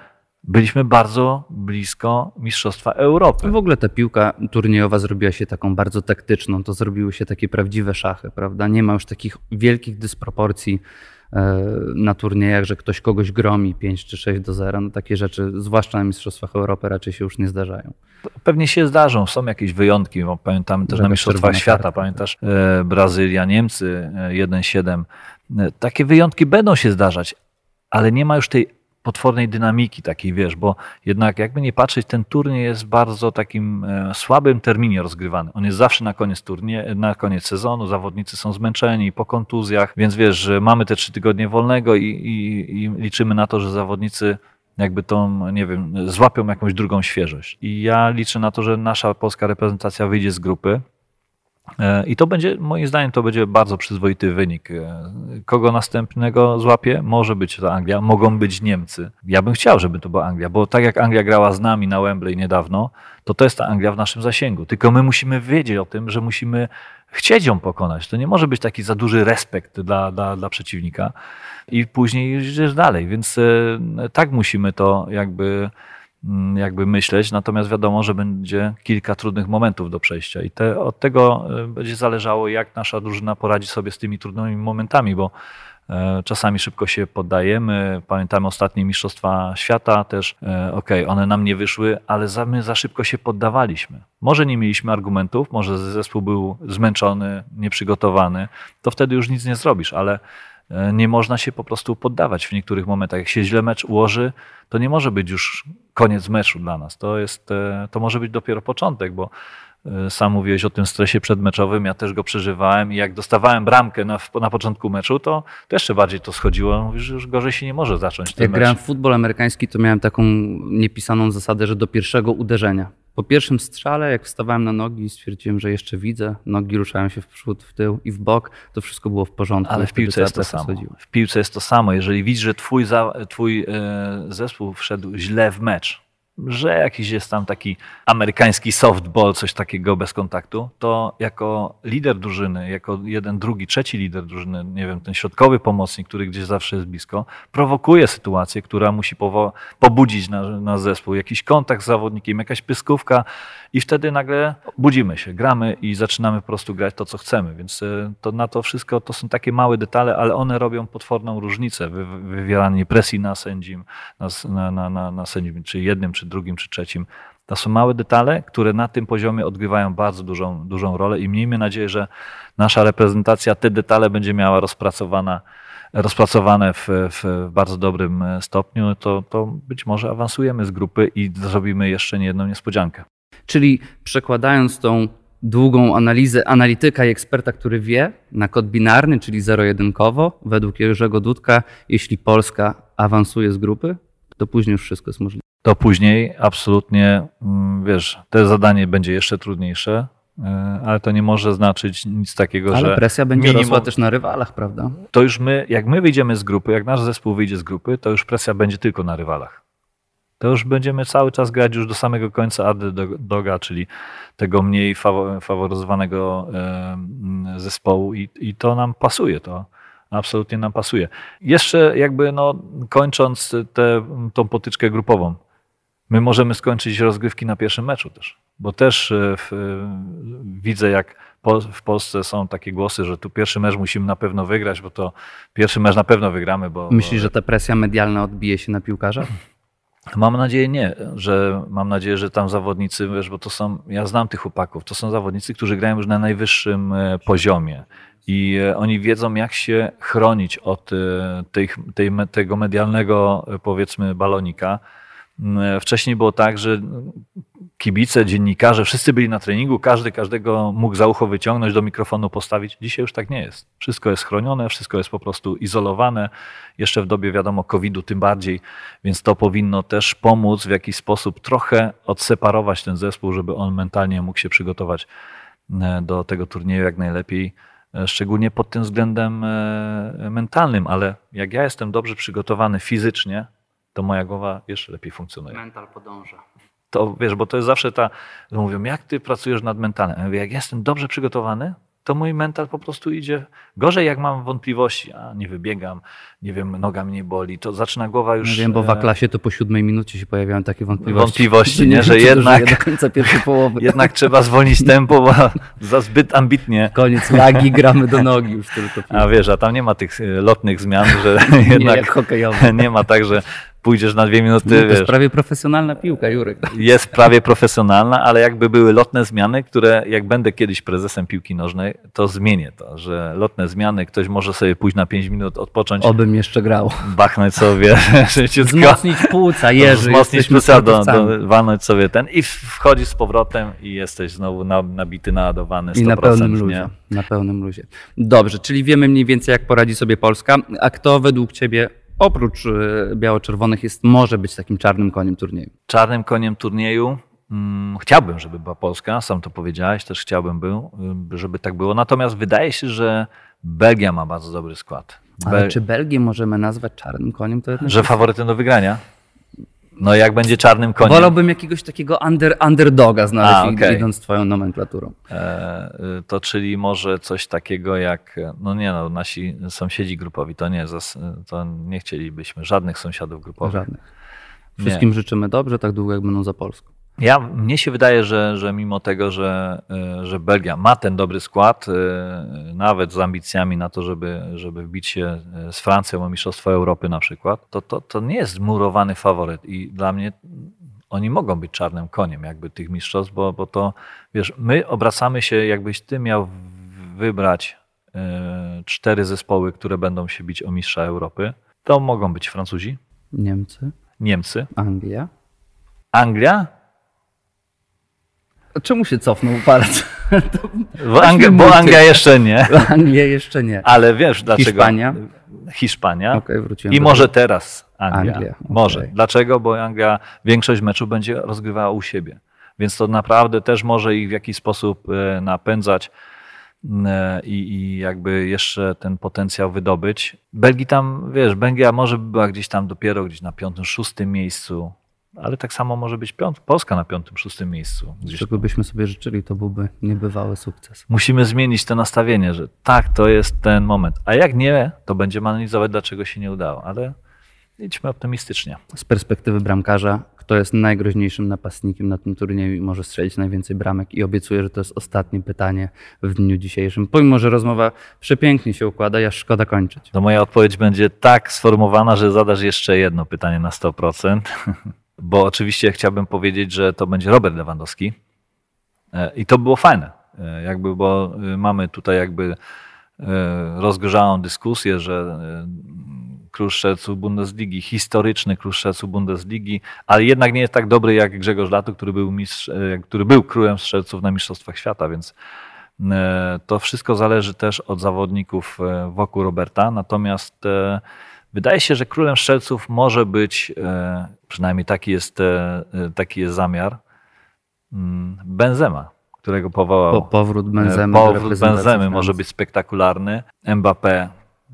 byliśmy bardzo blisko Mistrzostwa Europy. W ogóle ta piłka turniejowa zrobiła się taką bardzo taktyczną, to zrobiły się takie prawdziwe szachy, prawda? Nie ma już takich wielkich dysproporcji e, na turniejach, że ktoś kogoś gromi 5 czy 6 do 0. No takie rzeczy, zwłaszcza na Mistrzostwach Europy, raczej się już nie zdarzają. Pewnie się zdarzą, są jakieś wyjątki, bo pamiętamy też na Mistrzostwach Świata, karta. pamiętasz e, Brazylia, Niemcy 1-7. E, takie wyjątki będą się zdarzać, ale nie ma już tej potwornej dynamiki takiej, wiesz, bo jednak jakby nie patrzeć, ten turniej jest bardzo takim e, słabym terminie rozgrywany. On jest zawsze na koniec turnie, na koniec sezonu, zawodnicy są zmęczeni po kontuzjach, więc wiesz, że mamy te trzy tygodnie wolnego i, i, i liczymy na to, że zawodnicy jakby tą, nie wiem, złapią jakąś drugą świeżość. I ja liczę na to, że nasza polska reprezentacja wyjdzie z grupy, I to będzie, moim zdaniem, to będzie bardzo przyzwoity wynik. E, kogo następnego złapie? Może być to Anglia, mogą być Niemcy. Ja bym chciał, żeby to była Anglia, bo tak jak Anglia grała z nami na Wembley niedawno, to to jest ta Anglia w naszym zasięgu. Tylko my musimy wiedzieć o tym, że musimy chcieć ją pokonać. To nie może być taki za duży respekt dla, dla, dla przeciwnika i później idziesz dalej. Więc e, tak musimy to jakby jakby myśleć, natomiast wiadomo, że będzie kilka trudnych momentów do przejścia i te, od tego e, będzie zależało, jak nasza drużyna poradzi sobie z tymi trudnymi momentami, bo e, Czasami szybko się poddajemy. Pamiętamy ostatnie Mistrzostwa Świata też. E, okej, okay, one nam nie wyszły, ale za, my za szybko się poddawaliśmy. Może nie mieliśmy argumentów, może zespół był zmęczony, nieprzygotowany, to wtedy już nic nie zrobisz, ale nie można się po prostu poddawać w niektórych momentach. Jak się źle mecz ułoży, to nie może być już koniec meczu dla nas. To, jest, e, to może być dopiero początek, bo e, sam mówiłeś o tym stresie przedmeczowym, ja też go przeżywałem i jak dostawałem bramkę na, na początku meczu, to, to jeszcze bardziej to schodziło. Mówisz, że już gorzej się nie może zacząć. Jak grałem w futbol amerykański, to miałem taką niepisaną zasadę, że do pierwszego uderzenia po pierwszym strzale, jak wstawałem na nogi, stwierdziłem, że jeszcze widzę, nogi ruszają się w przód, w tył i w bok, to wszystko było w porządku. Ale w piłce jest to samo. W piłce jest to samo. Jeżeli widzisz, że twój, za, twój e, zespół wszedł źle w mecz, że jakiś jest tam taki amerykański softball, coś takiego bez kontaktu, to jako lider drużyny, jako jeden, drugi, trzeci lider drużyny, nie wiem, ten środkowy pomocnik, który gdzieś zawsze jest blisko, prowokuje sytuację, która musi pobudzić na, na zespół, jakiś kontakt z zawodnikiem, jakaś pyskówka i wtedy nagle budzimy się, gramy i zaczynamy po prostu grać to, co chcemy. Więc e, to na to wszystko to są takie małe detale, ale one robią potworną różnicę. Wy, wywieranie presji na sędzim, na, na, na, na sędzim, czy jednym, czy drugim, czy trzecim. To są małe detale, które na tym poziomie odgrywają bardzo dużą, dużą rolę i miejmy nadzieję, że nasza reprezentacja te detale będzie miała rozpracowana rozpracowane w, w, bardzo dobrym stopniu, to, to być może awansujemy z grupy i zrobimy jeszcze nie jedną niespodziankę. Czyli przekładając tą długą analizę analityka i eksperta, który wie, na kod binarny, czyli zero-jedynkowo, według Jerzego Dudka, jeśli Polska awansuje z grupy, to później już wszystko jest możliwe. To później absolutnie, mm, wiesz, to zadanie będzie jeszcze trudniejsze, e, ale to nie może znaczyć nic takiego, ale że. Ale presja będzie minimum, rosła też na rywalach, prawda? To już my, jak my wyjdziemy z grupy, jak nasz zespół wyjdzie z grupy, to już presja będzie tylko na rywalach to już będziemy cały czas grać już do samego końca Doga, czyli tego mniej faworyzowanego zespołu i, i to nam pasuje, to absolutnie nam pasuje. Jeszcze jakby no, kończąc tę tą potyczkę grupową, my możemy skończyć rozgrywki na pierwszym meczu też, bo też e, w, widzę jak w Polsce są takie głosy, że tu pierwszy mecz musimy na pewno wygrać, bo to pierwszy mecz na pewno wygramy. Bo, Myślisz, że ta presja medialna odbije się na piłkarzach? Mam nadzieję nie, że mam nadzieję, że tam zawodnicy, wiesz, bo to są, ja znam tych chłopaków, to są zawodnicy, którzy grają już na najwyższym e, poziomie i e, oni wiedzą, jak się chronić od e, tej, tej, tego medialnego, powiedzmy, balonika. Mm, wcześniej było tak, że kibice, dziennikarze, wszyscy byli na treningu, każdy każdego mógł za ucho wyciągnąć, do mikrofonu postawić. Dzisiaj już tak nie jest. Wszystko jest chronione, wszystko jest po prostu izolowane. Jeszcze w dobie, wiadomo, COVID-u tym bardziej, więc to powinno też pomóc w jakiś sposób trochę odseparować ten zespół, żeby on mentalnie mógł się przygotować do tego turnieju jak najlepiej, szczególnie pod tym względem mentalnym, ale jak ja jestem dobrze przygotowany fizycznie, to moja głowa jeszcze lepiej funkcjonuje. Mental podąża. To wiesz, bo to jest zawsze ta, mówią, jak ty pracujesz nad mentalem? Ja mówię, jak jestem dobrze przygotowany, to mój mental po prostu idzie gorzej, jak mam wątpliwości, a nie wybiegam, nie wiem, noga mnie boli, to zaczyna głowa już... Nie wiem, bo w klasie to po siódmej minucie się pojawiają takie wątpliwości. Wątpliwości, nie, że jednak, do końca pierwszej połowy. jednak trzeba zwolnić tempo, bo <laughs> za zbyt ambitnie. Koniec lagi, gramy do nogi już tylko. A wiesz, a tam nie ma tych y, lotnych zmian, że <laughs> jednak nie, <laughs> nie ma tak, że pójdziesz na dwie minuty. No, to jest prawie profesjonalna piłka, Jurek. Jest prawie profesjonalna, ale jakby były lotne zmiany, które jak będę kiedyś prezesem piłki nożnej, to zmienię to, że lotne zmiany, ktoś może sobie pójść na pięć minut, odpocząć. Obym jeszcze grał. Bachnąć sobie <laughs> życiutko. Wzmocnić płuca, Jerzy. Wzmocnić płuca, do, do, walnąć sobie ten i wchodzisz z powrotem i jesteś znowu nabity, naładowany 100%. I na pełnym luzie. Na pełnym luzie. Dobrze, czyli wiemy mniej więcej jak poradzi sobie Polska. A kto według ciebie oprócz e, biało-czerwonych jest, może być takim czarnym koniem turnieju? Czarnym koniem turnieju hmm, chciałbym, żeby była Polska, sam to powiedziałeś, też chciałbym, był, y, żeby tak było. Natomiast wydaje się, że Belgia ma bardzo dobry skład. Ale czy Belgię możemy nazwać czarnym koniem? To że faworytem do wygrania? No jak będzie czarnym koniem. Wolałbym jakiegoś takiego under, underdoga znaleźć, A, okay. idąc twoją nomenklaturą. E, to czyli może coś takiego jak, no nie no, nasi sąsiedzi grupowi, to nie, to nie chcielibyśmy żadnych sąsiadów grupowych. Żadnych. Wszystkim nie. życzymy dobrze, tak długo jak będą za Polską. Ja, mnie się wydaje, że, że mimo tego, że, e, że Belgia ma ten dobry skład, e, nawet z ambicjami na to, żeby, żeby wbić się e, z Francją o Mistrzostwo Europy na przykład, to, to, to nie jest zmurowany faworyt i dla mnie oni mogą być czarnym koniem jakby tych mistrzostw, bo, bo to, wiesz, my obracamy się, jakbyś ty miał wybrać cztery zespoły, które będą się bić o mistrza Europy, to mogą być Francuzi. Niemcy. Niemcy. Anglia. Anglia? Czemu się cofnął palec? <laughs> Bo, Ang bo Anglia jeszcze nie. <laughs> Anglia jeszcze nie. Ale wiesz dlaczego? Hiszpania. Hiszpania. Okay, I może teraz Anglia. Anglia okay. Może. Dlaczego? Bo Anglia większość meczu będzie rozgrywała u siebie. Więc to naprawdę też może ich w jakiś sposób e, napędzać e, i, i jakby jeszcze ten potencjał wydobyć. Belgii tam, wiesz, Belgia może by była gdzieś tam dopiero gdzieś na piątym, szóstym miejscu ale tak samo może być piąt, Polska na piątym, szóstym miejscu. Czego byśmy sobie życzyli, to byłby niebywały sukces. Musimy zmienić to nastawienie, że tak, to jest ten moment. A jak nie, to będziemy analizować, dlaczego się nie udało, ale idźmy optymistycznie. Z perspektywy bramkarza, kto jest najgroźniejszym napastnikiem na tym turnieju i może strzelić najwięcej bramek i obiecuję, że to jest ostatnie pytanie w dniu dzisiejszym. Pomimo, że rozmowa przepięknie się układa, ja szkoda kończyć. To moja odpowiedź będzie tak sformułowana, że zadasz jeszcze jedno pytanie na 100%. Bo oczywiście chciałbym powiedzieć, że to będzie Robert Lewandowski. E, i to było fajne, e, jakby, bo e, mamy tutaj jakby rozgorzałą dyskusję, że strzelców Bundesligi, historyczny strzelców Bundesligi, ale jednak nie jest tak dobry jak Grzegorz Lato, który był, mistrz, który był królem strzelców na Mistrzostwach Świata, więc to wszystko zależy też od zawodników wokół Roberta, natomiast Wydaje się, że królem strzelców może być, e, przynajmniej taki jest, e, taki jest zamiar, mm, Benzema, którego powołał. Po, powrót Benzemy. Powrót Benzemy może być spektakularny. Mbappé,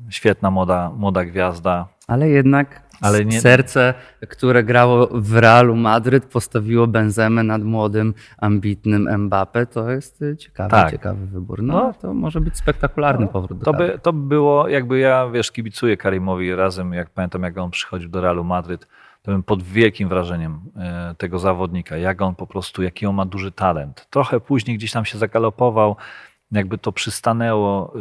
świetna młoda, młoda gwiazda. Ale jednak ale nie... serce, które grało w Realu Madryt, postawiło Benzemę nad młodym, ambitnym Mbappé. To jest y, ciekawy, tak. ciekawy wybór. No, no, to może być spektakularny no, powrót do to by, to by było, jakby ja, wiesz, kibicuję Karimowi razem, jak pamiętam, jak on przychodził do Realu Madryt, to bym pod wielkim wrażeniem e, tego zawodnika, jak on po prostu, jaki on ma duży talent. Trochę później gdzieś tam się zagalopował, jakby to przystanęło, y,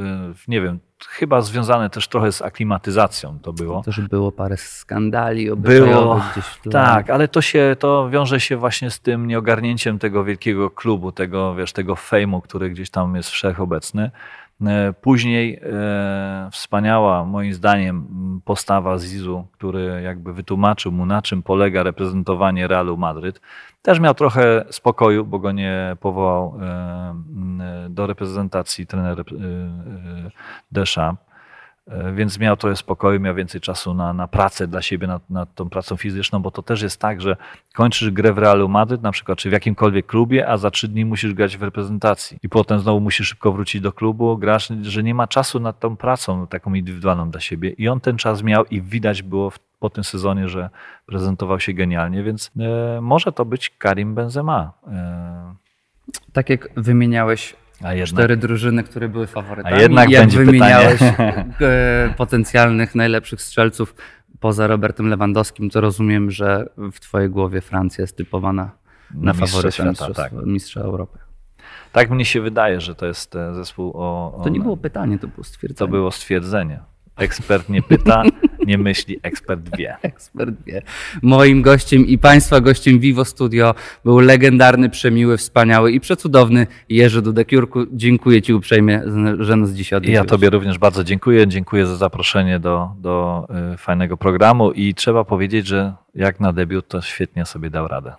nie wiem, chyba związane też trochę z aklimatyzacją to było. To też było parę skandali było. Tak, ale to się, to wiąże się właśnie z tym nieogarnięciem tego wielkiego klubu, tego, wiesz, tego fejmu, który gdzieś tam jest wszechobecny. E, później e, wspaniała, moim zdaniem, postawa Zizu, który jakby wytłumaczył mu, na czym polega reprezentowanie Realu Madryt. Też miał trochę spokoju, bo go nie powołał e, do reprezentacji trener. E, więc miał trochę spokoju, miał więcej czasu na, na pracę dla siebie, nad, nad tą pracą fizyczną, bo to też jest tak, że kończysz grę w Realu Madryt na przykład, czy w jakimkolwiek klubie, a za trzy dni musisz grać w reprezentacji i potem znowu musisz szybko wrócić do klubu, grasz, że nie ma czasu nad tą pracą taką indywidualną dla siebie i on ten czas miał i widać było w, po tym sezonie, że prezentował się genialnie, więc e, może to być Karim Benzema. E, tak jak wymieniałeś jednak, cztery drużyny, które były faworytami. A jednak jak będzie wymieniałeś <laughs> potencjalnych najlepszych strzelców poza Robertem Lewandowskim, to rozumiem, że w twojej głowie Francja jest typowana na, na faworyta mistrza, tak. mistrza Europy. Tak mnie się wydaje, że to jest e, zespół o, o... To nie było pytanie, to było stwierdzenie. To było stwierdzenie. Ekspert nie pyta, <laughs> nie myśli, ekspert wie. <laughs> Ekspert wie. Moim gościem i Państwa gościem Vivo Studio był legendarny, przemiły, wspaniały i przecudowny Jerzy Dudek-Jurku. Dziękuję Ci uprzejmie, że nas dzisiaj odwiedziłeś. Ja Tobie również bardzo dziękuję. Dziękuję za zaproszenie do, do y, fajnego programu i trzeba powiedzieć, że jak na debiut to świetnie sobie dał radę.